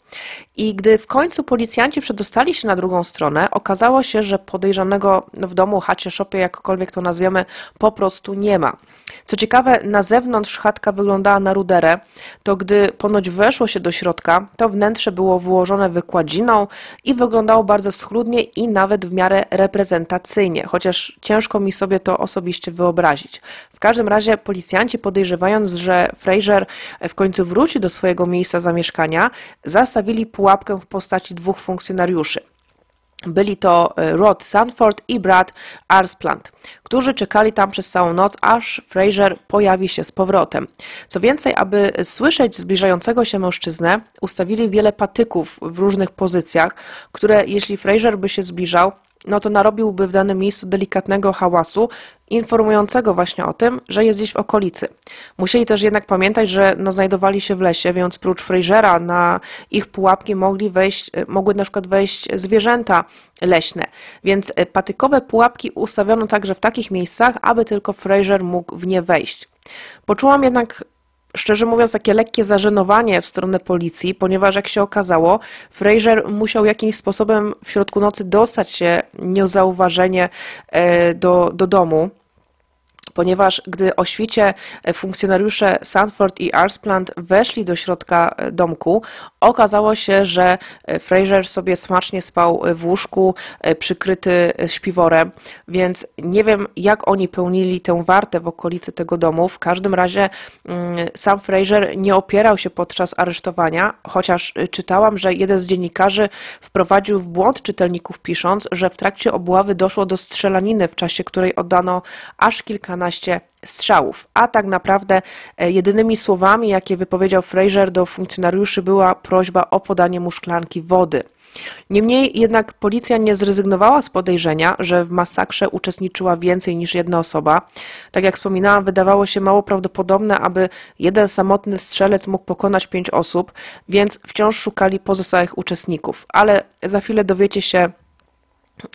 I gdy w końcu policjanci przedostali się na drugą stronę, okazało się, że podejrzanego w domu, chacie, szopie, jakkolwiek to nazwiemy, po prostu nie ma. Co ciekawe, na zewnątrz chatka wyglądała na ruderę, to gdy ponoć weszło się do środka, to wnętrze było wyłożone wykładziną i wyglądało bardzo schludnie i nawet w miarę reprezentacyjnie, chociaż ciężko mi sobie to osobiście wyobrazić. W każdym razie policjanci podejrzewając, że Fraser w końcu wróci do swojego miejsca zamieszkania, zastawili pułapkę w postaci dwóch funkcjonariuszy. Byli to e, Rod Sanford i Brad Arsplant, którzy czekali tam przez całą noc, aż Fraser pojawi się z powrotem. Co więcej, aby słyszeć zbliżającego się mężczyznę, ustawili wiele patyków w różnych pozycjach, które jeśli Fraser by się zbliżał, no to narobiłby w danym miejscu delikatnego hałasu, informującego właśnie o tym, że jest gdzieś w okolicy. Musieli też jednak pamiętać, że no, znajdowali się w lesie, więc prócz Frasera na ich pułapki mogli wejść, mogły na przykład wejść zwierzęta leśne, więc patykowe pułapki ustawiono także w takich miejscach, aby tylko Fraser mógł w nie wejść. Poczułam jednak szczerze mówiąc, takie lekkie zażenowanie w stronę policji, ponieważ jak się okazało, Fraser musiał jakimś sposobem w środku nocy dostać się niezauważenie e, do, do domu ponieważ gdy o świcie e, funkcjonariusze Sanford i Arsplant weszli do środka e, domku, okazało się, że e, Fraser sobie smacznie spał w łóżku przykryty śpiworem, więc nie wiem jak oni pełnili tę wartę w okolicy tego domu. W każdym razie mm, sam Fraser nie opierał się podczas aresztowania, chociaż czytałam, że jeden z dziennikarzy wprowadził w błąd czytelników pisząc, że w trakcie obławy doszło do strzelaniny, w czasie której oddano aż kilkanaście 12 strzałów. A tak naprawdę e, jedynymi słowami, jakie wypowiedział Fraser do funkcjonariuszy, była prośba o podanie mu szklanki wody. Niemniej jednak policja nie zrezygnowała z podejrzenia, że w masakrze uczestniczyła więcej niż jedna osoba. Tak jak wspominałam, wydawało się mało prawdopodobne, aby jeden samotny strzelec mógł pokonać pięć osób, więc wciąż szukali pozostałych uczestników. Ale za chwilę dowiecie się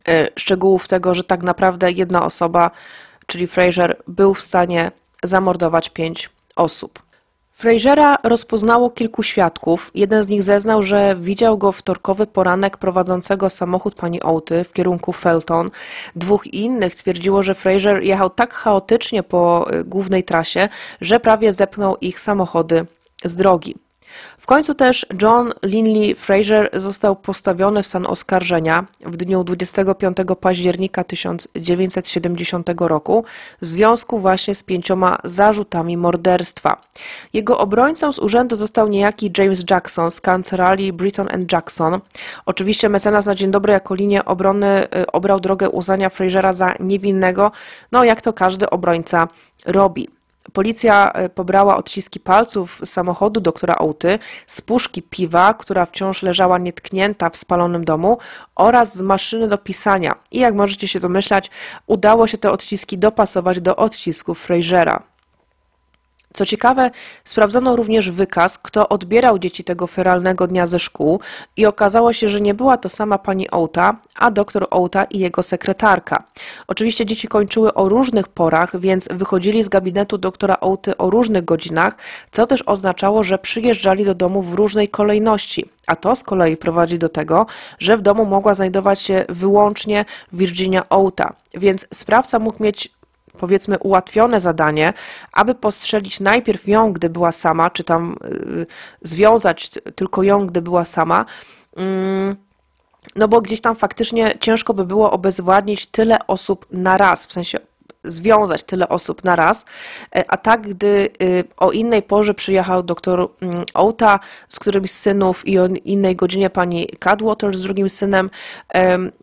e, szczegółów tego, że tak naprawdę jedna osoba czyli Fraser, był w stanie zamordować pięć osób. Frasera rozpoznało kilku świadków. Jeden z nich zeznał, że widział go wtorkowy poranek prowadzącego samochód pani Outy w kierunku Felton. Dwóch innych twierdziło, że Fraser jechał tak chaotycznie po y, głównej trasie, że prawie zepnął ich samochody z drogi. W końcu też John Linley Fraser został postawiony w stan oskarżenia w dniu 25 października 1970 roku w związku właśnie z pięcioma zarzutami morderstwa. Jego obrońcą z urzędu został niejaki James Jackson z kancelarii Britton Jackson. Oczywiście mecenas na dzień dobry jako linię obrony y, obrał drogę uznania Frasera za niewinnego, no jak to każdy obrońca robi. Policja e, pobrała odciski palców samochodu doktora Outy, z puszki piwa, która wciąż leżała nietknięta w spalonym domu oraz z maszyny do pisania. I jak możecie się domyślać, udało się te odciski dopasować do odcisków Frasera. Co ciekawe, sprawdzono również wykaz, kto odbierał dzieci tego feralnego dnia ze szkół i okazało się, że nie była to sama pani Outa, a doktor Outa i jego sekretarka. Oczywiście dzieci kończyły o różnych porach, więc wychodzili z gabinetu doktora Outy o różnych godzinach, co też oznaczało, że przyjeżdżali do domu w różnej kolejności. A to z kolei prowadzi do tego, że w domu mogła znajdować się wyłącznie Virginia Outa, więc sprawca mógł mieć powiedzmy ułatwione zadanie, aby postrzelić najpierw ją, gdy była sama, czy tam y, związać tylko ją, gdy była sama. Mm, no bo gdzieś tam faktycznie ciężko by było obezwładnić tyle osób na raz, w sensie związać tyle osób na raz, e, a tak gdy y, o innej porze przyjechał doktor mm, Outa z którymś z synów i o innej godzinie pani Cadwater z drugim synem,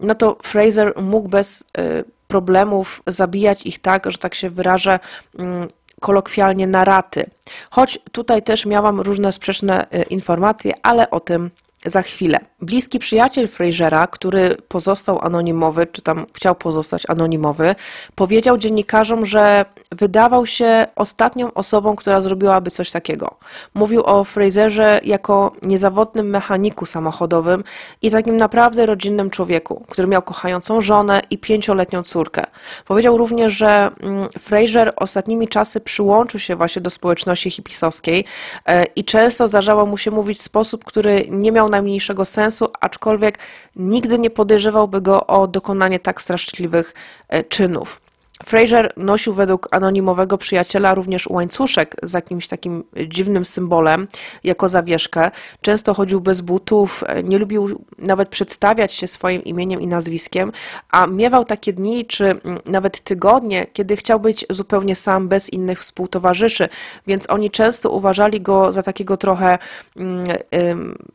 no to Fraser mógł bez y, problemów, zabijać ich tak, że tak się wyrażę, mm, kolokwialnie na raty. Choć tutaj też miałam różne sprzeczne y, informacje, ale o tym za chwilę. Bliski przyjaciel Frasera, który pozostał anonimowy, czy tam chciał pozostać anonimowy, powiedział dziennikarzom, że wydawał się ostatnią osobą, która zrobiłaby coś takiego. Mówił o Fraserze jako niezawodnym mechaniku samochodowym i takim naprawdę rodzinnym człowieku, który miał kochającą żonę i pięcioletnią córkę. Powiedział również, że mm, Fraser ostatnimi czasy przyłączył się właśnie do społeczności hipisowskiej e, i często zdarzało mu się mówić w sposób, który nie miał najmniejszego sensu, aczkolwiek nigdy nie podejrzewałby go o dokonanie tak straszliwych e, czynów. Fraser nosił według anonimowego przyjaciela również łańcuszek z jakimś takim dziwnym symbolem jako zawieszkę. Często chodził bez butów, nie lubił nawet przedstawiać się swoim imieniem i nazwiskiem, a miewał takie dni czy mm, nawet tygodnie, kiedy chciał być zupełnie sam, bez innych współtowarzyszy, więc oni często uważali go za takiego trochę mm,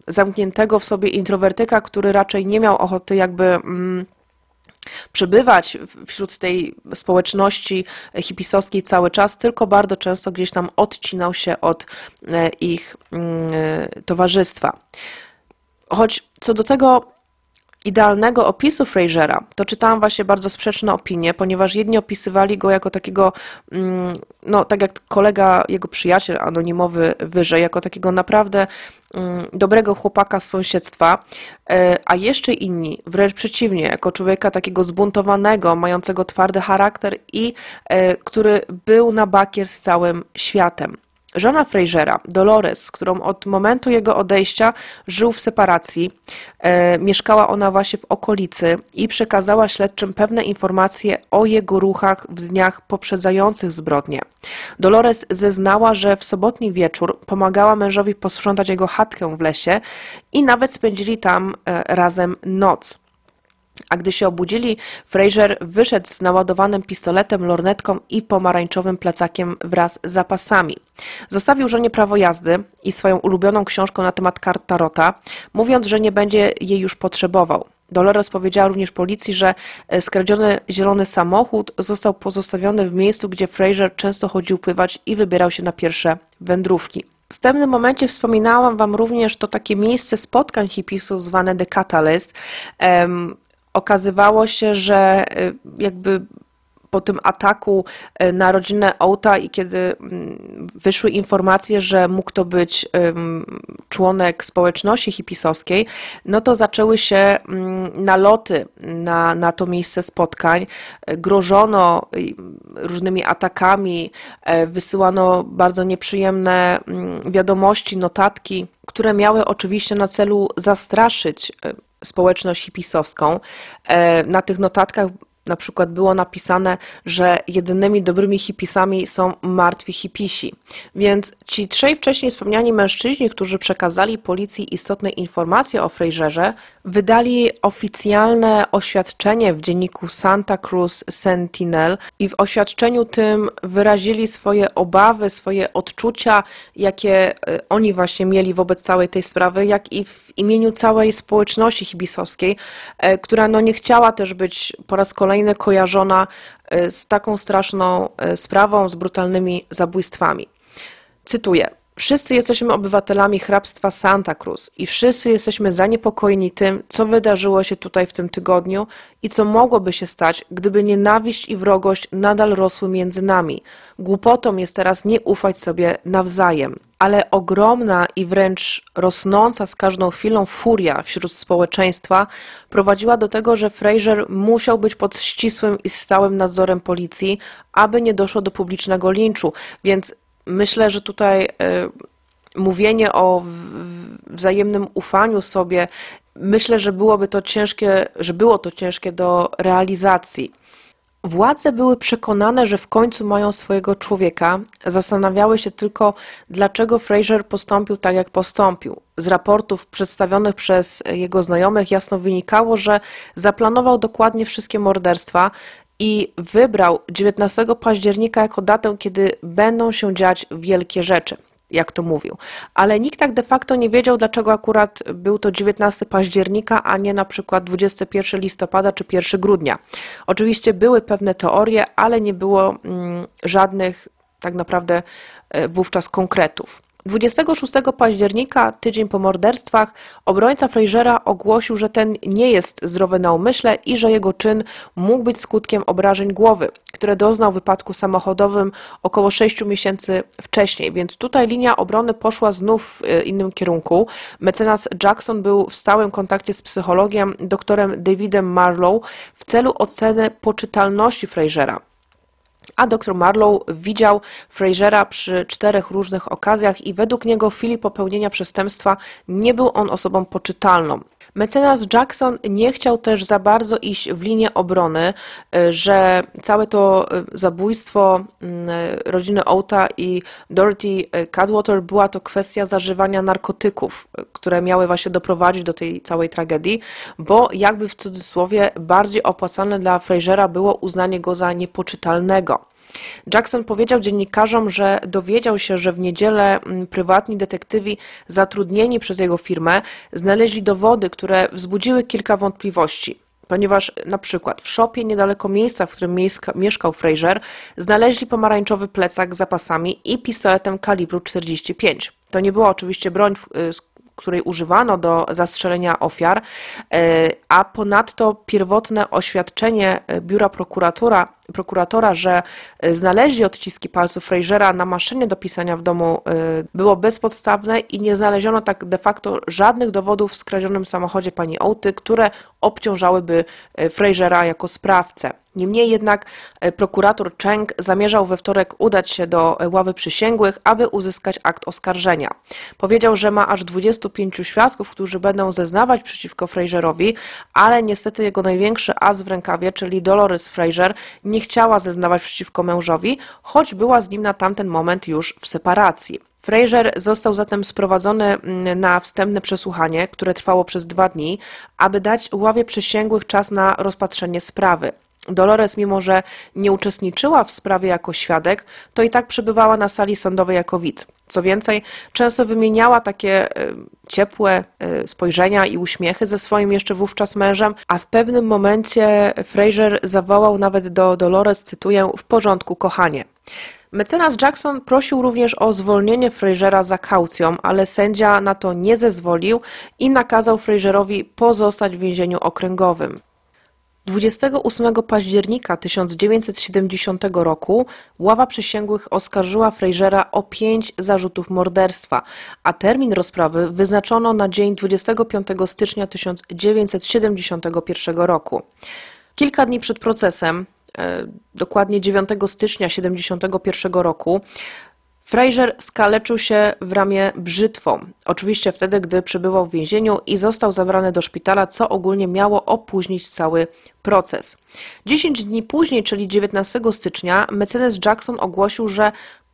zamkniętego w sobie introwertyka, który raczej nie miał ochoty jakby. Przebywać wśród tej społeczności hipisowskiej cały czas, tylko bardzo często gdzieś tam odcinał się od e, ich mm, e, towarzystwa. Choć co do tego idealnego opisu Frasera, to czytałam właśnie bardzo sprzeczne opinie, ponieważ jedni opisywali go jako takiego, mm, no tak jak kolega, jego przyjaciel anonimowy wyżej, jako takiego naprawdę mm, dobrego chłopaka z sąsiedztwa, e, a jeszcze inni, wręcz przeciwnie, jako człowieka takiego zbuntowanego, mającego twardy charakter i e, który był na bakier z całym światem. Żona Frasera, Dolores, którą od momentu jego odejścia żył w separacji, e, mieszkała ona właśnie w okolicy i przekazała śledczym pewne informacje o jego ruchach w dniach poprzedzających zbrodnię. Dolores zeznała, że w sobotni wieczór pomagała mężowi posprzątać jego chatkę w lesie i nawet spędzili tam e, razem noc. A gdy się obudzili, Fraser wyszedł z naładowanym pistoletem, lornetką i pomarańczowym plecakiem wraz z zapasami. Zostawił żonie prawo jazdy i swoją ulubioną książką na temat kart Tarota, mówiąc, że nie będzie jej już potrzebował. Dolores powiedziała również policji, że e, skradziony zielony samochód został pozostawiony w miejscu, gdzie Fraser często chodził pływać i wybierał się na pierwsze wędrówki. W pewnym momencie wspominałam Wam również to takie miejsce spotkań hipisów zwane The Catalyst okazywało się, że y, jakby po tym ataku y, na rodzinę Outa i kiedy mm, wyszły informacje, że mógł to być członek społeczności hipisowskiej, no to zaczęły się mm, naloty na, na to miejsce spotkań. Grożono y, różnymi atakami, wysyłano bardzo nieprzyjemne mm, wiadomości, notatki, które miały oczywiście na celu zastraszyć społeczność hipisowską. E, na tych notatkach Na przykład było napisane, że jedynymi dobrymi hipisami są martwi hipisi. Więc ci trzej wcześniej wspomniani mężczyźni, którzy przekazali policji istotne informacje o Fraserze, wydali oficjalne oświadczenie w dzienniku Santa Cruz Sentinel i w oświadczeniu tym wyrazili swoje obawy, swoje odczucia, jakie e, oni właśnie mieli wobec całej tej sprawy, jak i w imieniu całej społeczności hibisowskiej, e, która no nie chciała też być po raz kolejny kojarzona e, z taką straszną sprawą, z brutalnymi zabójstwami. Cytuję. Wszyscy jesteśmy obywatelami hrabstwa Santa Cruz i wszyscy jesteśmy zaniepokojeni tym, co wydarzyło się tutaj w tym tygodniu i co mogłoby się stać, gdyby nienawiść i wrogość nadal rosły między nami. Głupotą jest teraz nie ufać sobie nawzajem. Ale ogromna i wręcz rosnąca z każdą chwilą furia wśród społeczeństwa prowadziła do tego, że Fraser musiał być pod ścisłym i stałym nadzorem policji, aby nie doszło do publicznego linczu. Więc myślę, że tutaj e, mówienie o wzajemnym ufaniu sobie, myślę, że byłoby to ciężkie, że było to ciężkie do realizacji. Władze były przekonane, że w końcu mają swojego człowieka, zastanawiały się tylko, dlaczego Fraser postąpił tak, jak postąpił. Z raportów przedstawionych przez jego znajomych jasno wynikało, że zaplanował dokładnie wszystkie morderstwa, i wybrał 19 października jako datę, kiedy będą się dziać wielkie rzeczy jak to mówił. Ale nikt tak de facto nie wiedział, dlaczego akurat był to 19 października, a nie na przykład 21 listopada czy 1 grudnia. Oczywiście były pewne teorie, ale nie było mm, żadnych tak naprawdę e, wówczas konkretów. 26 października, tydzień po morderstwach, obrońca Frasera ogłosił, że ten nie jest zdrowy na umyśle i że jego czyn mógł być skutkiem obrażeń głowy, które doznał w wypadku samochodowym około 6 miesięcy wcześniej. Więc tutaj linia obrony poszła znów w e, innym kierunku. Mecenas Jackson był w stałym kontakcie z psychologiem doktorem Davidem Marlowe w celu oceny poczytalności Frasera a dr Marlow widział Frasera przy czterech różnych okazjach i według niego w chwili popełnienia przestępstwa nie był on osobą poczytalną. Mecenas Jackson nie chciał też za bardzo iść w linię obrony, y, że całe to y, zabójstwo y, rodziny Outa i Dorothy Cadwater była to kwestia zażywania narkotyków, które miały właśnie doprowadzić do tej całej tragedii, bo jakby w cudzysłowie bardziej opłacalne dla Frasera było uznanie go za niepoczytalnego. Jackson powiedział dziennikarzom, że dowiedział się, że w niedzielę mm, prywatni detektywi zatrudnieni przez jego firmę znaleźli dowody, które wzbudziły kilka wątpliwości ponieważ na przykład w szopie niedaleko miejsca, w którym mieszkał Fraser, znaleźli pomarańczowy plecak z zapasami i pistoletem kalibru 45. To nie była oczywiście broń, której używano do zastrzelenia ofiar, e, a ponadto pierwotne oświadczenie biura prokuratora prokuratora, że e, znaleźli odciski palców Frasera na maszynie do pisania w domu e, było bezpodstawne i nie znaleziono tak de facto żadnych dowodów w skradzionym samochodzie pani Outy, które obciążałyby e, Frasera jako sprawcę. Niemniej jednak prokurator Cheng zamierzał we wtorek udać się do ławy przysięgłych, aby uzyskać akt oskarżenia. Powiedział, że ma aż 25 świadków, którzy będą zeznawać przeciwko Fraserowi, ale niestety jego największy as w rękawie, czyli Dolores Fraser, nie chciała zeznawać przeciwko mężowi, choć była z nim na tamten moment już w separacji. Fraser został zatem sprowadzony mm, na wstępne przesłuchanie, które trwało przez dwa dni, aby dać ławie przysięgłych czas na rozpatrzenie sprawy. Dolores, mimo że nie uczestniczyła w sprawie jako świadek, to i tak przebywała na sali sądowej jako widz. Co więcej, często wymieniała takie e, ciepłe e, spojrzenia i uśmiechy ze swoim jeszcze wówczas mężem, a w pewnym momencie Fraser zawołał nawet do Dolores, cytuję, w porządku, kochanie. Mecenas Jackson prosił również o zwolnienie Frasera za kaucją, ale sędzia na to nie zezwolił i nakazał Fraserowi pozostać w więzieniu okręgowym. 28 października 1970 roku ława przysięgłych oskarżyła Frasera o pięć zarzutów morderstwa, a termin rozprawy wyznaczono na dzień 25 stycznia 1971 roku. Kilka dni przed procesem, e, dokładnie 9 stycznia 1971 roku, Fraser skaleczył się w ramię brzytwą, oczywiście wtedy, gdy przebywał w więzieniu i został zabrany do szpitala, co ogólnie miało opóźnić cały proces. 10 dni później, czyli 19 stycznia, mecenas Jackson ogłosił, że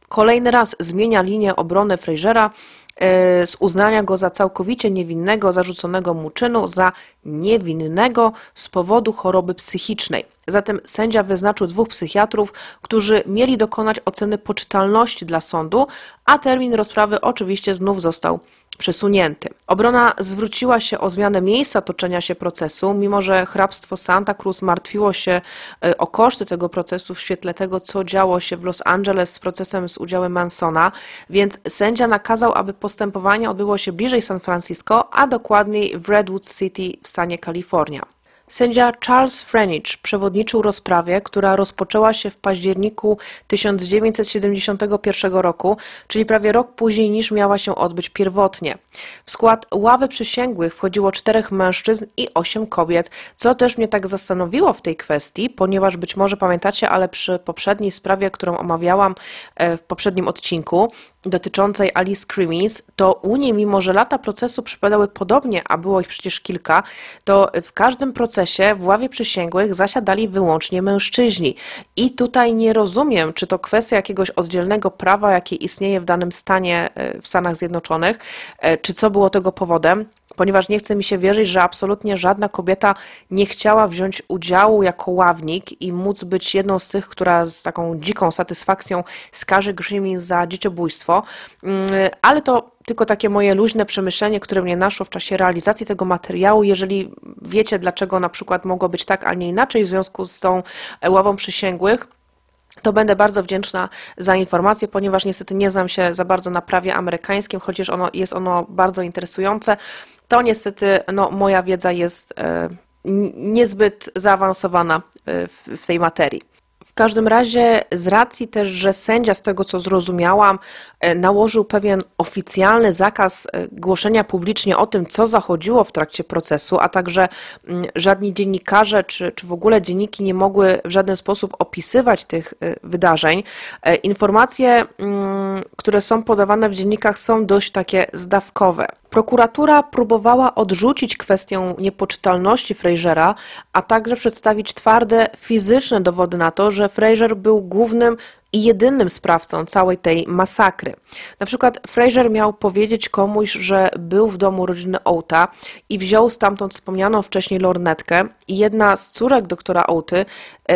kolejny raz zmienia linię obrony Frasera e, z uznania go za całkowicie niewinnego, zarzuconego mu czynu za niewinnego z powodu choroby psychicznej. Zatem sędzia wyznaczył dwóch psychiatrów, którzy mieli dokonać oceny poczytalności dla sądu, a termin rozprawy oczywiście znów został przesunięty. Obrona zwróciła się o zmianę miejsca toczenia się procesu, mimo że hrabstwo Santa Cruz martwiło się e, o koszty tego procesu w świetle tego, co działo się w Los Angeles z procesem z udziałem Mansona, więc sędzia nakazał, aby postępowanie odbyło się bliżej San Francisco, a dokładniej w Redwood City w stanie Kalifornia. Sędzia Charles Frenich przewodniczył rozprawie, która rozpoczęła się w październiku 1971 roku, czyli prawie rok później niż miała się odbyć pierwotnie. W skład ławy przysięgłych wchodziło czterech mężczyzn i osiem kobiet, co też mnie tak zastanowiło w tej kwestii, ponieważ być może pamiętacie, ale przy poprzedniej sprawie, którą omawiałam e, w poprzednim odcinku, dotyczącej Alice Crimmins, to u niej, mimo że lata procesu przypadały podobnie, a było ich przecież kilka, to w każdym procesie w ławie przysięgłych zasiadali wyłącznie mężczyźni. I tutaj nie rozumiem, czy to kwestia jakiegoś oddzielnego prawa, jakie istnieje w danym stanie e, w Stanach Zjednoczonych, e, czy co było tego powodem ponieważ nie chce mi się wierzyć, że absolutnie żadna kobieta nie chciała wziąć udziału jako ławnik i móc być jedną z tych, która z taką dziką satysfakcją skaże Grimming za dzieciobójstwo, mm, ale to tylko takie moje luźne przemyślenie, które mnie naszło w czasie realizacji tego materiału. Jeżeli wiecie, dlaczego na przykład mogło być tak, a nie inaczej w związku z tą ławą przysięgłych, to będę bardzo wdzięczna za informację, ponieważ niestety nie znam się za bardzo na prawie amerykańskim, chociaż ono, jest ono bardzo interesujące to niestety no, moja wiedza jest e, niezbyt zaawansowana e, w, tej materii. W każdym razie, z racji też, że sędzia, z tego co zrozumiałam, e, nałożył pewien oficjalny zakaz głoszenia publicznie o tym, co zachodziło w trakcie procesu, a także żadni dziennikarze czy, czy w ogóle dzienniki nie mogły w żaden sposób opisywać tych wydarzeń. Informacje, które są podawane w dziennikach, są dość takie zdawkowe. Prokuratura próbowała odrzucić kwestię niepoczytalności Frasera, a także przedstawić twarde fizyczne dowody na to, że Fraser był głównym i jedynym sprawcą całej tej masakry. Na przykład Fraser miał powiedzieć komuś, że był w domu rodziny Outa i wziął stamtąd wspomnianą wcześniej lornetkę i jedna z córek doktora Outy yy,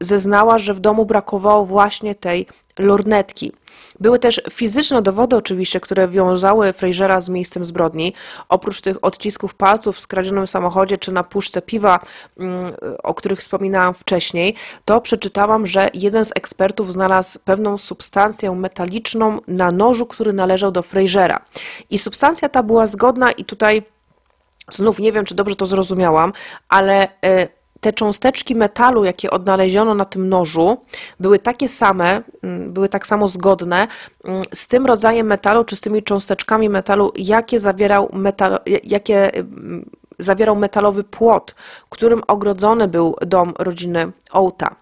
zeznała, że w domu brakowało właśnie tej lornetki. Były też fizyczne dowody oczywiście, które wiązały Frasera z miejscem zbrodni. Oprócz tych odcisków palców w skradzionym samochodzie czy na puszce piwa, mm, o których wspominałam wcześniej, to przeczytałam, że jeden z ekspertów znalazł pewną substancję metaliczną na nożu, który należał do Frasera. I substancja ta była zgodna i tutaj Znów nie wiem, czy dobrze to zrozumiałam, ale y, te cząsteczki metalu, jakie odnaleziono na tym nożu, były takie same, mm, były tak samo zgodne mm, z tym rodzajem metalu, czy z tymi cząsteczkami metalu, jakie zawierał, metal, jakie mm, zawierał metalowy płot, którym ogrodzony był dom rodziny Outa.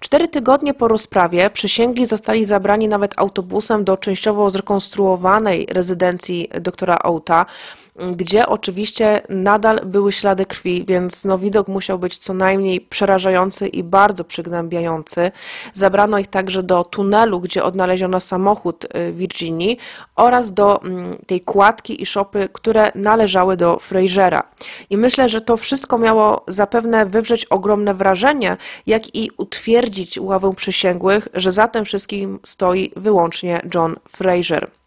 Cztery tygodnie po rozprawie przysięgli zostali zabrani nawet autobusem do częściowo zrekonstruowanej rezydencji doktora Outa, gdzie oczywiście nadal były ślady krwi, więc no, widok musiał być co najmniej przerażający i bardzo przygnębiający. Zabrano ich także do tunelu, gdzie odnaleziono samochód y, Virginii oraz do mm, tej kładki i szopy, które należały do Frasera. I myślę, że to wszystko miało zapewne wywrzeć ogromne wrażenie, jak i utwierdzić ławę przysięgłych, że za tym wszystkim stoi wyłącznie John Fraser.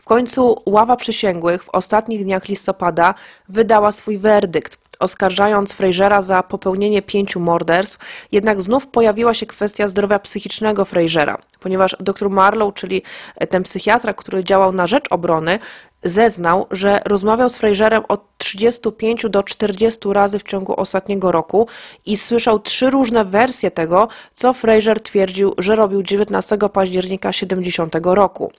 W końcu ława przysięgłych w ostatnich dniach listopada wydała swój werdykt, oskarżając Frasera za popełnienie pięciu morderstw, jednak znów pojawiła się kwestia zdrowia psychicznego Frasera, ponieważ dr Marlow, czyli ten psychiatra, który działał na rzecz obrony, zeznał, że rozmawiał z Fraserem od 35 do 40 razy w ciągu ostatniego roku i słyszał trzy różne wersje tego, co Fraser twierdził, że robił 19 października 70 roku.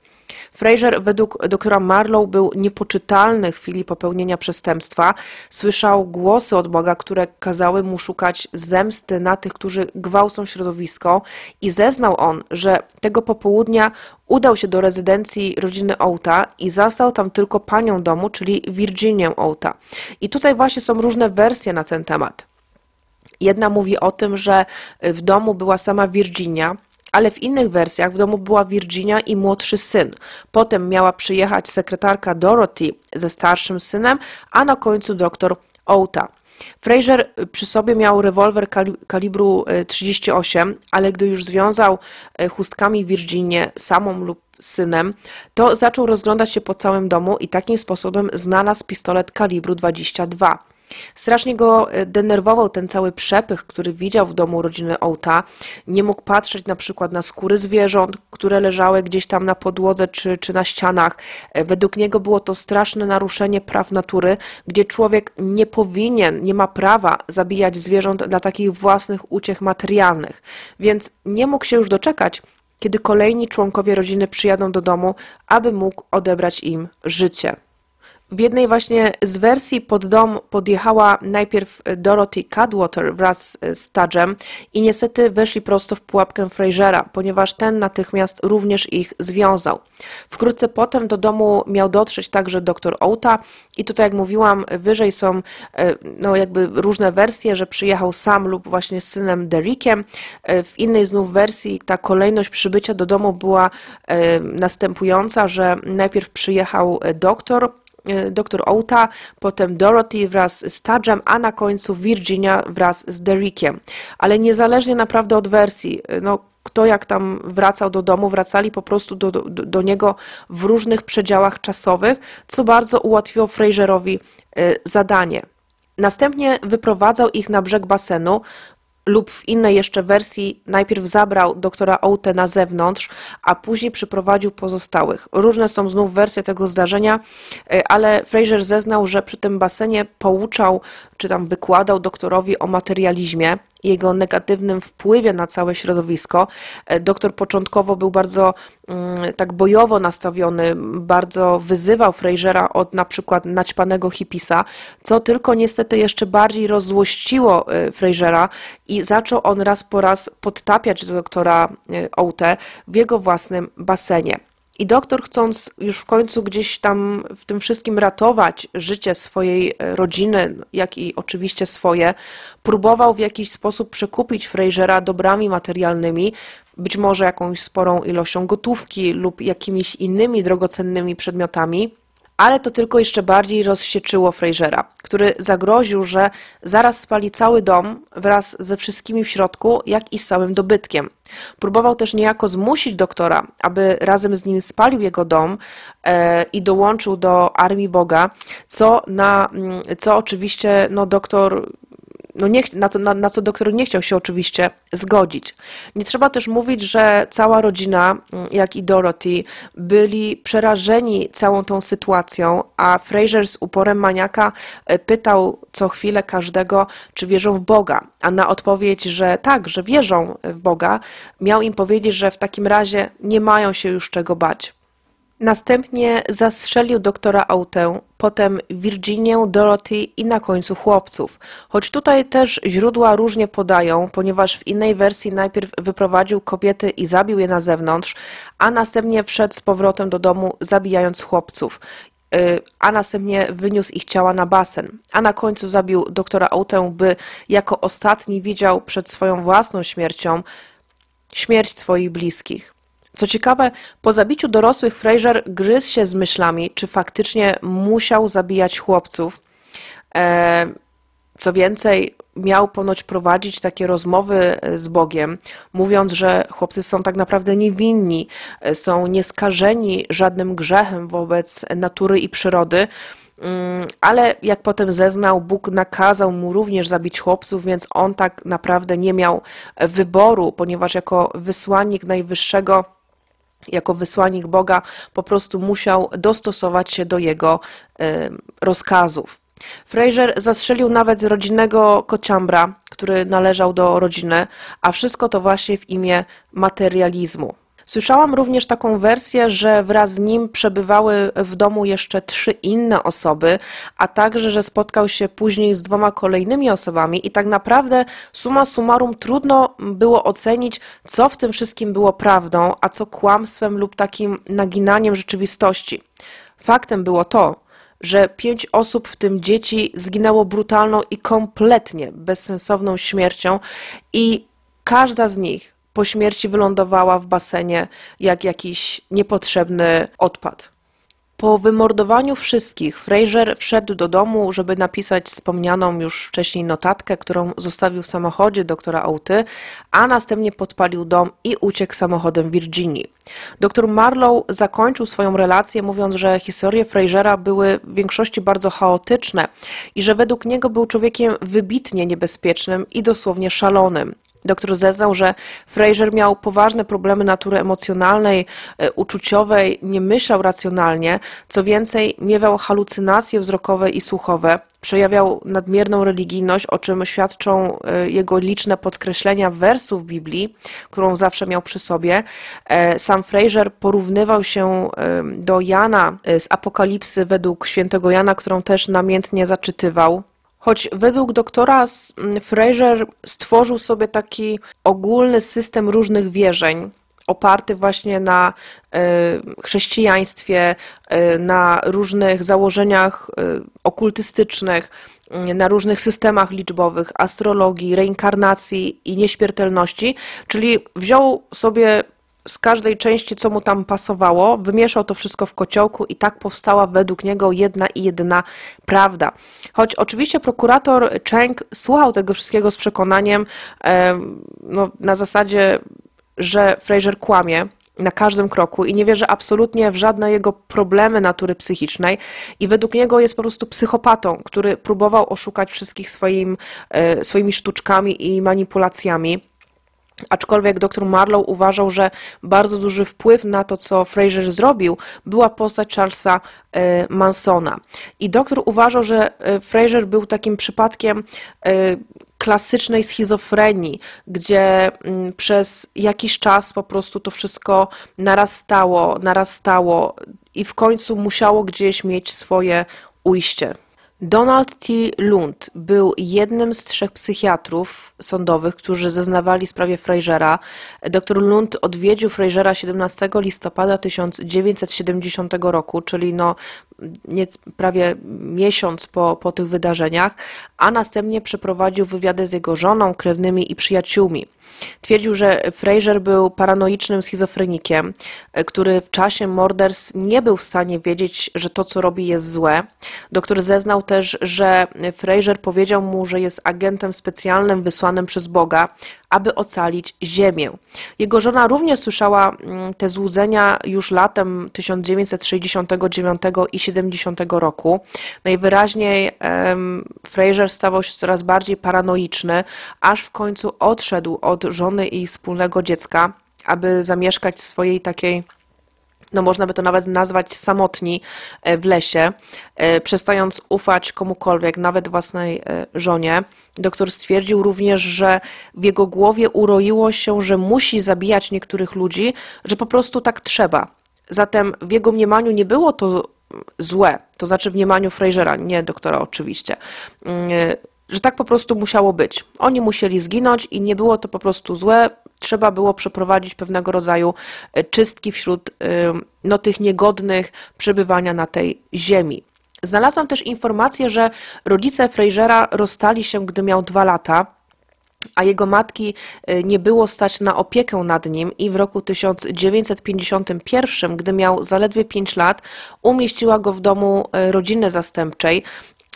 Fraser według doktora Marlow był niepoczytalny w chwili popełnienia przestępstwa. Słyszał głosy od Boga, które kazały mu szukać zemsty na tych, którzy gwałcą środowisko i zeznał on, że tego popołudnia udał się do rezydencji rodziny Outa i zastał tam tylko panią domu, czyli Virginię Outa. I tutaj właśnie są różne wersje na ten temat. Jedna mówi o tym, że w domu była sama Virginia, ale w innych wersjach w domu była Virginia i młodszy syn. Potem miała przyjechać sekretarka Dorothy ze starszym synem, a na końcu doktor Outa. Fraser przy sobie miał rewolwer kalibru 38, e, ale gdy już związał e, chustkami Virginię samą lub synem, to zaczął rozglądać się po całym domu i takim sposobem znalazł pistolet kalibru 22. Strasznie go e, denerwował ten cały przepych, który widział w domu rodziny Outa. Nie mógł patrzeć na przykład na skóry zwierząt, które leżały gdzieś tam na podłodze czy, czy na ścianach. E, według niego było to straszne naruszenie praw natury, gdzie człowiek nie powinien, nie ma prawa zabijać zwierząt dla takich własnych uciech materialnych. Więc nie mógł się już doczekać, kiedy kolejni członkowie rodziny przyjadą do domu, aby mógł odebrać im życie. W jednej właśnie z wersji pod dom podjechała najpierw Dorothy Cadwater wraz z Tadżem i niestety weszli prosto w pułapkę Frasera, ponieważ ten natychmiast również ich związał. Wkrótce potem do domu miał dotrzeć także dr Outa i tutaj jak mówiłam wyżej są e, no jakby różne wersje, że przyjechał sam lub właśnie z synem Derrickiem. E, w innej znów wersji ta kolejność przybycia do domu była e, następująca, że najpierw przyjechał doktor E, dr Outa, potem Dorothy wraz z Tadżem, a na końcu Virginia wraz z Derrickiem. Ale niezależnie naprawdę od wersji, e, no, kto jak tam wracał do domu, wracali po prostu do, do, do niego w różnych przedziałach czasowych, co bardzo ułatwiło Fraserowi e, zadanie. Następnie wyprowadzał ich na brzeg basenu, lub w innej jeszcze wersji najpierw zabrał doktora Oute na zewnątrz, a później przyprowadził pozostałych. Różne są znów wersje tego zdarzenia, e, ale Fraser zeznał, że przy tym basenie pouczał, czy tam wykładał doktorowi o materializmie, jego negatywnym wpływie na całe środowisko. E, doktor początkowo był bardzo tak bojowo nastawiony, bardzo wyzywał Frasera od na przykład naćpanego hipisa, co tylko niestety jeszcze bardziej rozłościło e, Frasera i zaczął on raz po raz podtapiać doktora e, Oute w jego własnym basenie. I doktor, chcąc już w końcu gdzieś tam w tym wszystkim ratować życie swojej e, rodziny, jak i oczywiście swoje, próbował w jakiś sposób przekupić Frasera dobrami materialnymi, być może jakąś sporą ilością gotówki lub jakimiś innymi drogocennymi przedmiotami ale to tylko jeszcze bardziej rozsieczyło Frasera, który zagroził, że zaraz spali cały dom wraz ze wszystkimi w środku, jak i z całym dobytkiem. Próbował też niejako zmusić doktora, aby razem z nim spalił jego dom e, i dołączył do armii Boga, co, na, mm, co oczywiście no, doktor no nie, na, to, na, na, co doktor nie chciał się oczywiście zgodzić. Nie trzeba też mówić, że cała rodzina, mm, jak i Dorothy, byli przerażeni całą tą sytuacją, a Fraser z uporem maniaka e, pytał co chwilę każdego, czy wierzą w Boga, a na odpowiedź, że tak, że wierzą w Boga, miał im powiedzieć, że w takim razie nie mają się już czego bać. Następnie zastrzelił doktora Autę, potem Virginię, Dorothy i na końcu chłopców. Choć tutaj też źródła różnie podają, ponieważ w innej wersji najpierw wyprowadził kobiety i zabił je na zewnątrz, a następnie wszedł z powrotem do domu, zabijając chłopców y, a następnie wyniósł ich ciała na basen, a na końcu zabił doktora Autę, by jako ostatni widział przed swoją własną śmiercią śmierć swoich bliskich. Co ciekawe, po zabiciu dorosłych Fraser gryzł się z myślami, czy faktycznie musiał zabijać chłopców. E, co więcej, miał ponoć prowadzić takie rozmowy z Bogiem, mówiąc, że chłopcy są tak naprawdę niewinni, są nieskażeni żadnym grzechem wobec natury i przyrody. Mm, ale jak potem zeznał, Bóg nakazał mu również zabić chłopców, więc on tak naprawdę nie miał wyboru, ponieważ jako wysłannik Najwyższego jako wysłannik Boga po prostu musiał dostosować się do jego rozkazów. Fraser zastrzelił nawet rodzinnego kociambra, który należał do rodziny, a wszystko to właśnie w imię materializmu. Słyszałam również taką wersję, że wraz z nim przebywały w domu jeszcze trzy inne osoby, a także, że spotkał się później z dwoma kolejnymi osobami i tak naprawdę suma summarum trudno było ocenić, co w tym wszystkim było prawdą, a co kłamstwem lub takim naginaniem rzeczywistości. Faktem było to, że pięć osób, w tym dzieci, zginęło brutalną i kompletnie bezsensowną śmiercią i każda z nich po śmierci wylądowała w basenie jak jakiś niepotrzebny odpad. Po wymordowaniu wszystkich, Fraser wszedł do domu, żeby napisać wspomnianą już wcześniej notatkę, którą zostawił w samochodzie doktora Auty, a następnie podpalił dom i uciekł samochodem w Virginii. Dr Marlow zakończył swoją relację mówiąc, że historie Frasera były w większości bardzo chaotyczne i że według niego był człowiekiem wybitnie niebezpiecznym i dosłownie szalonym. Doktor zeznał, że Fraser miał poważne problemy natury emocjonalnej, e, uczuciowej, nie myślał racjonalnie, co więcej, miewał halucynacje wzrokowe i słuchowe, przejawiał nadmierną religijność, o czym świadczą e, jego liczne podkreślenia wersów Biblii, którą zawsze miał przy sobie. E, sam Fraser porównywał się do Jana z Apokalipsy według świętego Jana, którą też namiętnie zaczytywał. Choć według doktora Fraser stworzył sobie taki ogólny system różnych wierzeń, oparty właśnie na e, chrześcijaństwie, e, na różnych założeniach e, okultystycznych, mm, na różnych systemach liczbowych, astrologii, reinkarnacji i nieśmiertelności, czyli wziął sobie z każdej części, co mu tam pasowało, wymieszał to wszystko w kociołku i tak powstała według niego jedna i jedyna prawda. Choć oczywiście prokurator Cheng słuchał tego wszystkiego z przekonaniem, no, na zasadzie, że Fraser kłamie, na każdym kroku i nie wierzy absolutnie w żadne jego problemy natury psychicznej i według niego jest po prostu psychopatą, który próbował oszukać wszystkich swoim, e, swoimi sztuczkami i manipulacjami. Aczkolwiek dr Marlow uważał, że bardzo duży wpływ na to, co Fraser zrobił, była postać Charlesa e, Mansona. I doktor uważał, że e, Fraser był takim przypadkiem e, klasycznej schizofrenii, gdzie mm, przez jakiś czas po prostu to wszystko narastało, narastało i w końcu musiało gdzieś mieć swoje ujście. Donald T. Lund był jednym z trzech psychiatrów sądowych, którzy zeznawali w sprawie Frasera. Dr Lund odwiedził Frasera 17 listopada 1970 roku, czyli no prawie miesiąc po, po tych wydarzeniach, a następnie przeprowadził wywiady z jego żoną, krewnymi i przyjaciółmi. Twierdził, że Fraser był paranoicznym schizofrenikiem, który w czasie morderstw nie był w stanie wiedzieć, że to, co robi, jest złe. Doktor zeznał też, że Fraser powiedział mu, że jest agentem specjalnym wysłanym przez Boga, aby ocalić Ziemię. Jego żona również słyszała mm, te złudzenia już latem 1969 i 70 roku. Najwyraźniej Fraser stawał się coraz bardziej paranoiczny, aż w końcu odszedł od żony i wspólnego dziecka, aby zamieszkać w swojej takiej no można by to nawet nazwać samotni e, w lesie, e, przestając ufać komukolwiek, nawet własnej e, żonie. Doktor stwierdził również, że w jego głowie uroiło się, że musi zabijać niektórych ludzi, że po prostu tak trzeba. Zatem w jego mniemaniu nie było to złe, to znaczy w mniemaniu Frasera, nie doktora oczywiście, mm, że tak po prostu musiało być. Oni musieli zginąć i nie było to po prostu złe, trzeba było przeprowadzić pewnego rodzaju e, czystki wśród e, no, tych niegodnych przebywania na tej ziemi. Znalazłam też informację, że rodzice Frasera rozstali się, gdy miał dwa lata a jego matki e, nie było stać na opiekę nad nim i w roku 1951, gdy miał zaledwie 5 lat, umieściła go w domu rodziny zastępczej,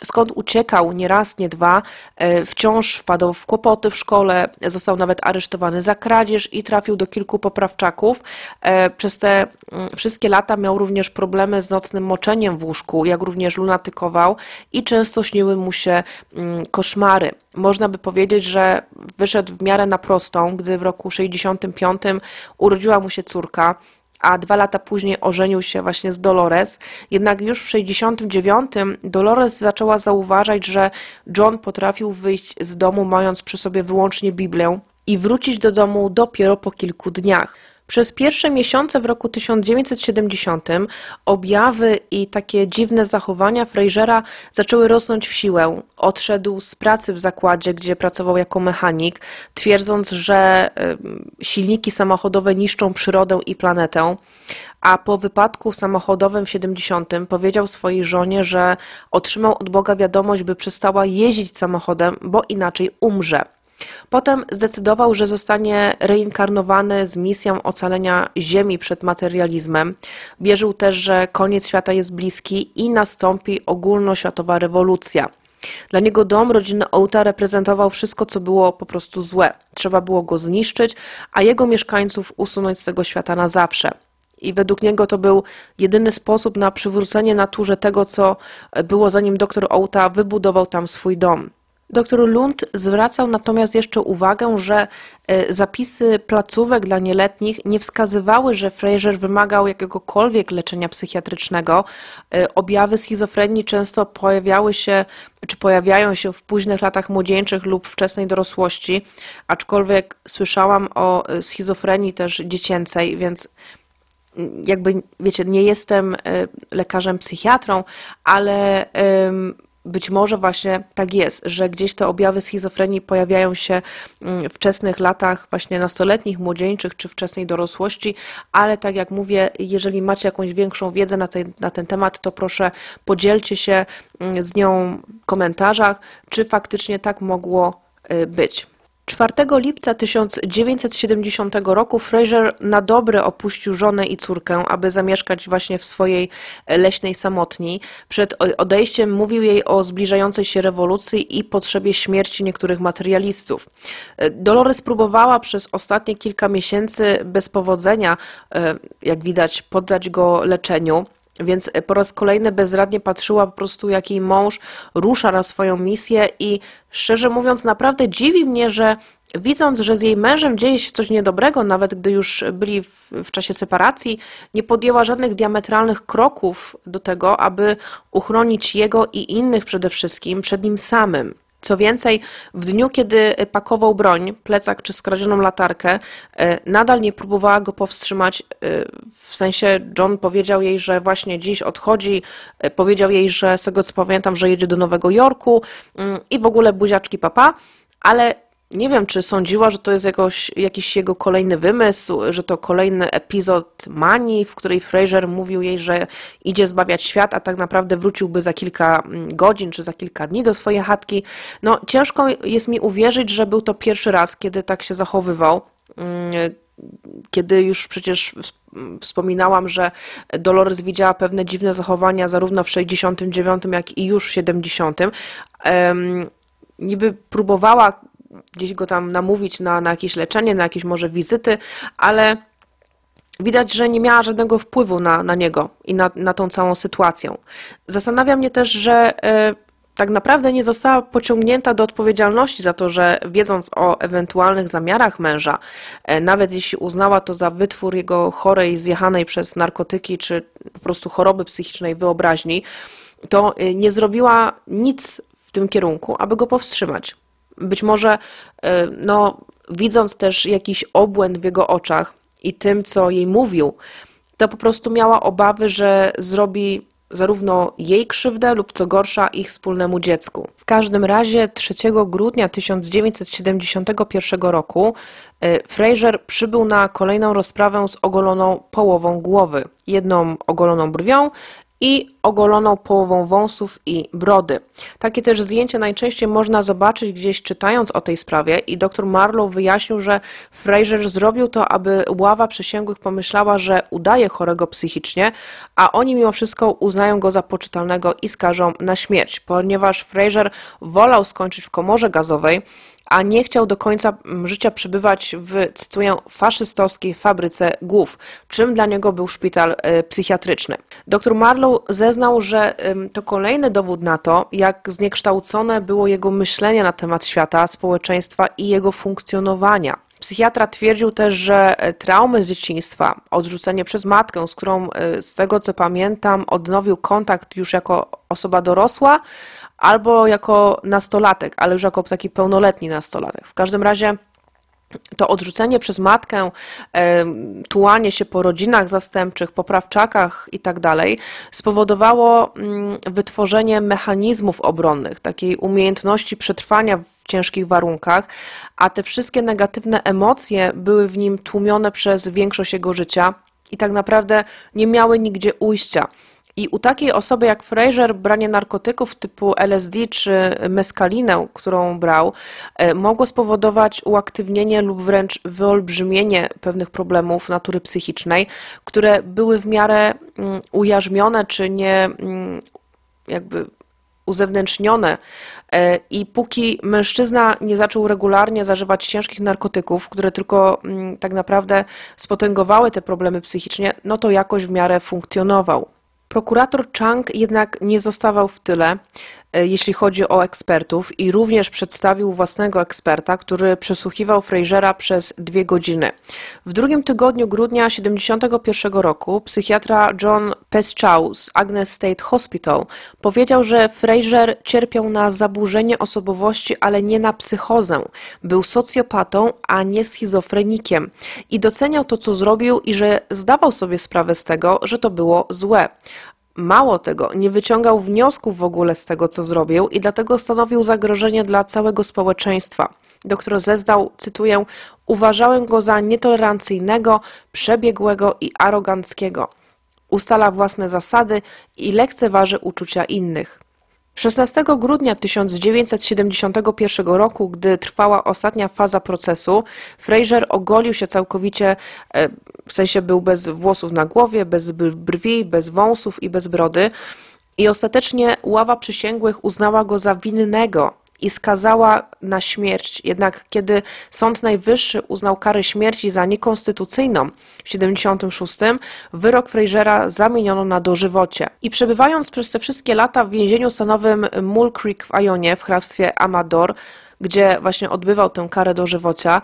skąd uciekał nie raz, nie dwa, e, wciąż wpadał w kłopoty w szkole, został nawet aresztowany za kradzież i trafił do kilku poprawczaków. E, przez te mm, wszystkie lata miał również problemy z nocnym moczeniem w łóżku, jak również lunatykował i często śniły mu się mm, koszmary. Można by powiedzieć, że wyszedł w miarę na prostą, gdy w roku 65 urodziła mu się córka a dwa lata później ożenił się właśnie z Dolores. Jednak już w 69 Dolores zaczęła zauważać, że John potrafił wyjść z domu mając przy sobie wyłącznie Biblię i wrócić do domu dopiero po kilku dniach. Przez pierwsze miesiące w roku 1970 objawy i takie dziwne zachowania Frasera zaczęły rosnąć w siłę. Odszedł z pracy w zakładzie, gdzie pracował jako mechanik, twierdząc, że silniki samochodowe niszczą przyrodę i planetę. A po wypadku samochodowym w 70 powiedział swojej żonie, że otrzymał od Boga wiadomość, by przestała jeździć samochodem, bo inaczej umrze. Potem zdecydował, że zostanie reinkarnowany z misją ocalenia Ziemi przed materializmem. Wierzył też, że koniec świata jest bliski i nastąpi ogólnoświatowa rewolucja. Dla niego dom rodziny Outa reprezentował wszystko, co było po prostu złe. Trzeba było go zniszczyć, a jego mieszkańców usunąć z tego świata na zawsze. I według niego to był jedyny sposób na przywrócenie naturze tego, co było zanim doktor Outa wybudował tam swój dom. Dr Lund zwracał natomiast jeszcze uwagę, że e, zapisy placówek dla nieletnich nie wskazywały, że Fraser wymagał jakiegokolwiek leczenia psychiatrycznego. E, objawy schizofrenii często pojawiały się, czy pojawiają się w późnych latach młodzieńczych lub wczesnej dorosłości, aczkolwiek słyszałam o e, schizofrenii też dziecięcej, więc jakby, wiecie, nie jestem lekarzem psychiatrą, ale być może właśnie tak jest, że gdzieś te objawy schizofrenii pojawiają się mm, w wczesnych latach, właśnie nastoletnich, młodzieńczych czy wczesnej dorosłości, ale tak jak mówię, jeżeli macie jakąś większą wiedzę na ten, na ten temat, to proszę podzielcie się mm, z nią w komentarzach, czy faktycznie tak mogło y, być. 4 lipca 1970 roku Fraser na dobre opuścił żonę i córkę, aby zamieszkać właśnie w swojej leśnej samotni. Przed odejściem mówił jej o zbliżającej się rewolucji i potrzebie śmierci niektórych materialistów. Dolores próbowała przez ostatnie kilka miesięcy bez powodzenia, e, jak widać, poddać go leczeniu. Więc po raz kolejny bezradnie patrzyła po prostu, jak jej mąż rusza na swoją misję i szczerze mówiąc, naprawdę dziwi mnie, że widząc, że z jej mężem dzieje się coś niedobrego, nawet gdy już byli w, w, czasie separacji, nie podjęła żadnych diametralnych kroków do tego, aby uchronić jego i innych przede wszystkim przed nim samym. Co więcej, w dniu, kiedy pakował broń, plecak czy skradzioną latarkę, e, nadal nie próbowała go powstrzymać. E, w sensie John powiedział jej, że właśnie dziś odchodzi, e, powiedział jej, że z tego co pamiętam, że jedzie do Nowego Jorku mm, i w ogóle buziaczki papa, ale nie wiem, czy sądziła, że to jest jakoś, jakiś jego kolejny wymysł, że to kolejny epizod Mani, w której Fraser mówił jej, że idzie zbawiać świat, a tak naprawdę wróciłby za kilka mm, godzin czy za kilka dni do swojej chatki. No, ciężko jest mi uwierzyć, że był to pierwszy raz, kiedy tak się zachowywał. Mm, kiedy już przecież wspominałam, że Dolores widziała pewne dziwne zachowania zarówno w 69, jak i już w 70. Niby próbowała gdzieś go tam namówić na, na jakieś leczenie, na jakieś może wizyty, ale widać, że nie miała żadnego wpływu na, na niego i na, na tą całą sytuację. Zastanawia mnie też, że y, tak naprawdę nie została pociągnięta do odpowiedzialności za to, że wiedząc o ewentualnych zamiarach męża, y, nawet jeśli uznała to za wytwór jego chorej, zjechanej przez narkotyki czy po prostu choroby psychicznej wyobraźni, to y, nie zrobiła nic w tym kierunku, aby go powstrzymać. Być może, e, no, widząc też jakiś obłęd w jego oczach i tym, co jej mówił, to po prostu miała obawy, że zrobi zarówno jej krzywdę lub co gorsza ich wspólnemu dziecku. W każdym razie 3 grudnia 1971 roku e, Fraser przybył na kolejną rozprawę z ogoloną połową głowy, jedną ogoloną brwią i ogoloną połową wąsów i brody. Takie też zdjęcie najczęściej można zobaczyć gdzieś czytając o tej sprawie i dr Marlow wyjaśnił, że Fraser zrobił to, aby ława przysięgłych pomyślała, że udaje chorego psychicznie, a oni mimo wszystko uznają go za poczytalnego i skażą na śmierć, ponieważ Fraser wolał skończyć w komorze gazowej, a nie chciał do końca mm, życia przebywać w, cytuję, faszystowskiej fabryce głów, czym dla niego był szpital e, psychiatryczny. Dr Marlow zeznał, że to kolejny dowód na to, jak zniekształcone było jego myślenie na temat świata, społeczeństwa i jego funkcjonowania. Psychiatra twierdził też, że e, traumy z dzieciństwa, odrzucenie przez matkę, z którą e, z tego co pamiętam odnowił kontakt już jako osoba dorosła, albo jako nastolatek, ale już jako taki pełnoletni nastolatek. W każdym razie to odrzucenie przez matkę, tułanie się po rodzinach zastępczych, poprawczakach itd. Tak spowodowało mm, wytworzenie mechanizmów obronnych, takiej umiejętności przetrwania w ciężkich warunkach, a te wszystkie negatywne emocje były w nim tłumione przez większość jego życia i tak naprawdę nie miały nigdzie ujścia. I u takiej osoby jak Fraser branie narkotyków typu LSD czy meskalinę, którą brał, e, mogło spowodować uaktywnienie lub wręcz wyolbrzymienie pewnych problemów natury psychicznej, które były w miarę mm, ujarzmione czy nie mm, jakby uzewnętrznione. E, I póki mężczyzna nie zaczął regularnie zażywać ciężkich narkotyków, które tylko mm, tak naprawdę spotęgowały te problemy psychicznie, no to jakoś w miarę funkcjonował. Prokurator Chang jednak nie zostawał w tyle. E, jeśli chodzi o ekspertów, i również przedstawił własnego eksperta, który przesłuchiwał Frasera przez dwie godziny. W drugim tygodniu grudnia 1971 roku psychiatra John Peschow z Agnes State Hospital powiedział, że Fraser cierpiał na zaburzenie osobowości, ale nie na psychozę. Był socjopatą, a nie schizofrenikiem i doceniał to, co zrobił i że zdawał sobie sprawę z tego, że to było złe. Mało tego, nie wyciągał wniosków w ogóle z tego, co zrobił i dlatego stanowił zagrożenie dla całego społeczeństwa. Doktor zezdał, cytuję, uważałem go za nietolerancyjnego, przebiegłego i aroganckiego. Ustala własne zasady i lekceważy uczucia innych. 16 grudnia 1971 roku, gdy trwała ostatnia faza procesu, Fraser ogolił się całkowicie, e, w sensie był bez włosów na głowie, bez brwi, bez wąsów i bez brody. I ostatecznie ława przysięgłych uznała go za winnego i skazała na śmierć. Jednak kiedy Sąd Najwyższy uznał karę śmierci za niekonstytucyjną w 76, wyrok Frasera zamieniono na dożywocie. I przebywając przez te wszystkie lata w więzieniu stanowym Mull Creek w Ionie w hrabstwie Amador, gdzie właśnie odbywał tę karę dożywocia,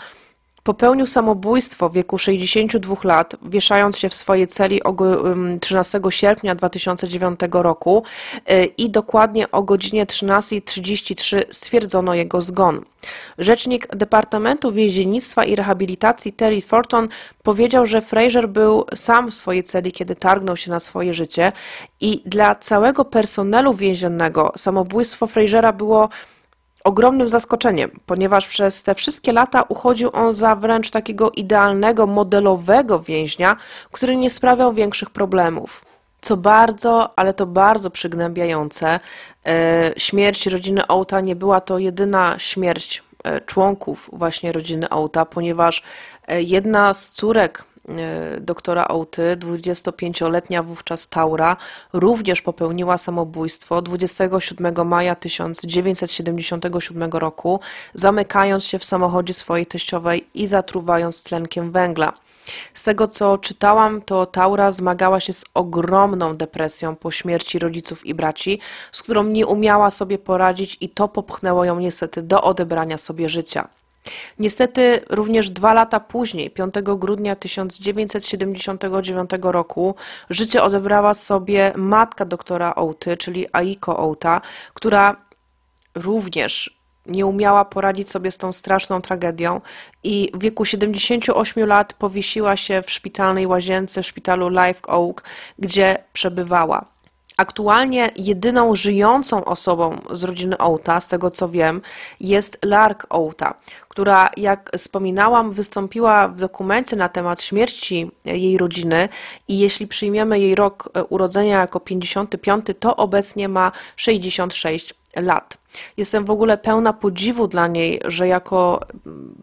Popełnił samobójstwo w wieku 62 lat, wieszając się w swojej celi 13 sierpnia 2009 roku y, i dokładnie o godzinie 13.33 stwierdzono jego zgon. Rzecznik Departamentu Więziennictwa i Rehabilitacji Terry Thornton powiedział, że Fraser był sam w swojej celi, kiedy targnął się na swoje życie i dla całego personelu więziennego samobójstwo Frasera było ogromnym zaskoczeniem, ponieważ przez te wszystkie lata uchodził on za wręcz takiego idealnego, modelowego więźnia, który nie sprawiał większych problemów. Co bardzo, ale to bardzo przygnębiające, e, śmierć rodziny Outa nie była to jedyna śmierć e, członków właśnie rodziny Outa, ponieważ e, jedna z córek doktora Outy, 25-letnia wówczas Taura, również popełniła samobójstwo 27 maja 1977 roku, zamykając się w samochodzie swojej teściowej i zatruwając tlenkiem węgla. Z tego co czytałam, to Taura zmagała się z ogromną depresją po śmierci rodziców i braci, z którą nie umiała sobie poradzić i to popchnęło ją niestety do odebrania sobie życia. Niestety również dwa lata później, 5 grudnia 1979 roku, życie odebrała sobie matka doktora Outy, czyli Aiko Outa, która również nie umiała poradzić sobie z tą straszną tragedią i w wieku 78 lat powiesiła się w szpitalnej łazience w szpitalu Live Oak, gdzie przebywała. Aktualnie jedyną żyjącą osobą z rodziny Outa, z tego co wiem, jest Lark Outa, która, jak wspominałam, wystąpiła w dokumencie na temat śmierci jej rodziny i jeśli przyjmiemy jej rok urodzenia jako 55, to obecnie ma 66 lat. Jestem w ogóle pełna podziwu dla niej, że jako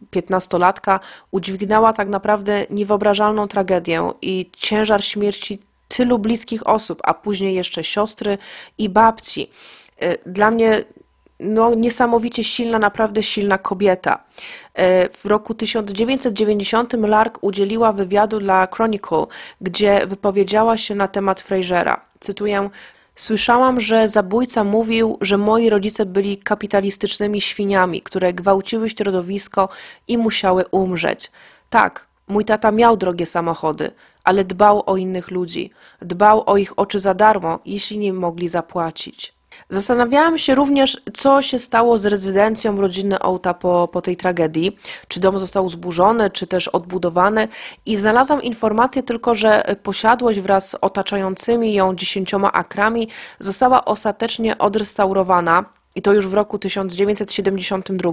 piętnastolatka udźwignęła tak naprawdę niewyobrażalną tragedię i ciężar śmierci tylu bliskich osób, a później jeszcze siostry i babci. Y, dla mnie no, niesamowicie silna, naprawdę silna kobieta. Y, w roku 1990 Lark udzieliła wywiadu dla Chronicle, gdzie wypowiedziała się na temat Frasera. Cytuję: Słyszałam, że zabójca mówił, że moi rodzice byli kapitalistycznymi świniami, które gwałciły środowisko i musiały umrzeć. Tak, mój tata miał drogie samochody, ale dbał o innych ludzi, dbał o ich oczy za darmo, jeśli nie mogli zapłacić. Zastanawiałam się również, co się stało z rezydencją rodziny Ołta po, po tej tragedii. Czy dom został zburzony, czy też odbudowany. I znalazłam informację tylko, że posiadłość wraz z otaczającymi ją dziesięcioma akrami została ostatecznie odrestaurowana. I to już w roku 1972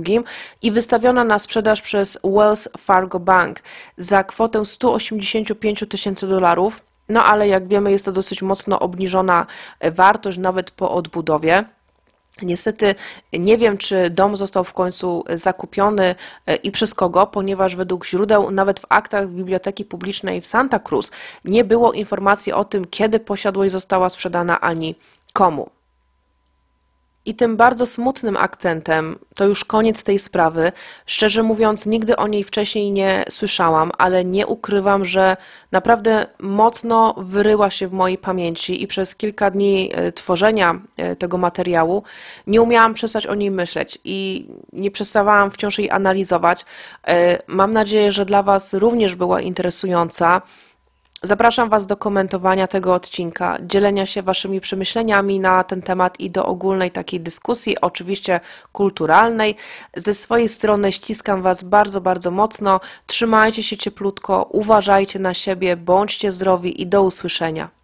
i wystawiona na sprzedaż przez Wells Fargo Bank za kwotę 185 tysięcy dolarów. No ale jak wiemy, jest to dosyć mocno obniżona wartość nawet po odbudowie. Niestety nie wiem, czy dom został w końcu zakupiony e, i przez kogo, ponieważ według źródeł, nawet w aktach Biblioteki Publicznej w Santa Cruz, nie było informacji o tym, kiedy posiadłość została sprzedana ani komu. I tym bardzo smutnym akcentem, to już koniec tej sprawy. Szczerze mówiąc, nigdy o niej wcześniej nie słyszałam, ale nie ukrywam, że naprawdę mocno wyryła się w mojej pamięci i przez kilka dni e, tworzenia e, tego materiału nie umiałam przestać o niej myśleć i nie przestawałam wciąż jej analizować. E, mam nadzieję, że dla Was również była interesująca. Zapraszam Was do komentowania tego odcinka, dzielenia się Waszymi przemyśleniami na ten temat i do ogólnej takiej dyskusji, oczywiście kulturalnej. Ze swojej strony ściskam Was bardzo, bardzo mocno. Trzymajcie się cieplutko, uważajcie na siebie, bądźcie zdrowi i do usłyszenia.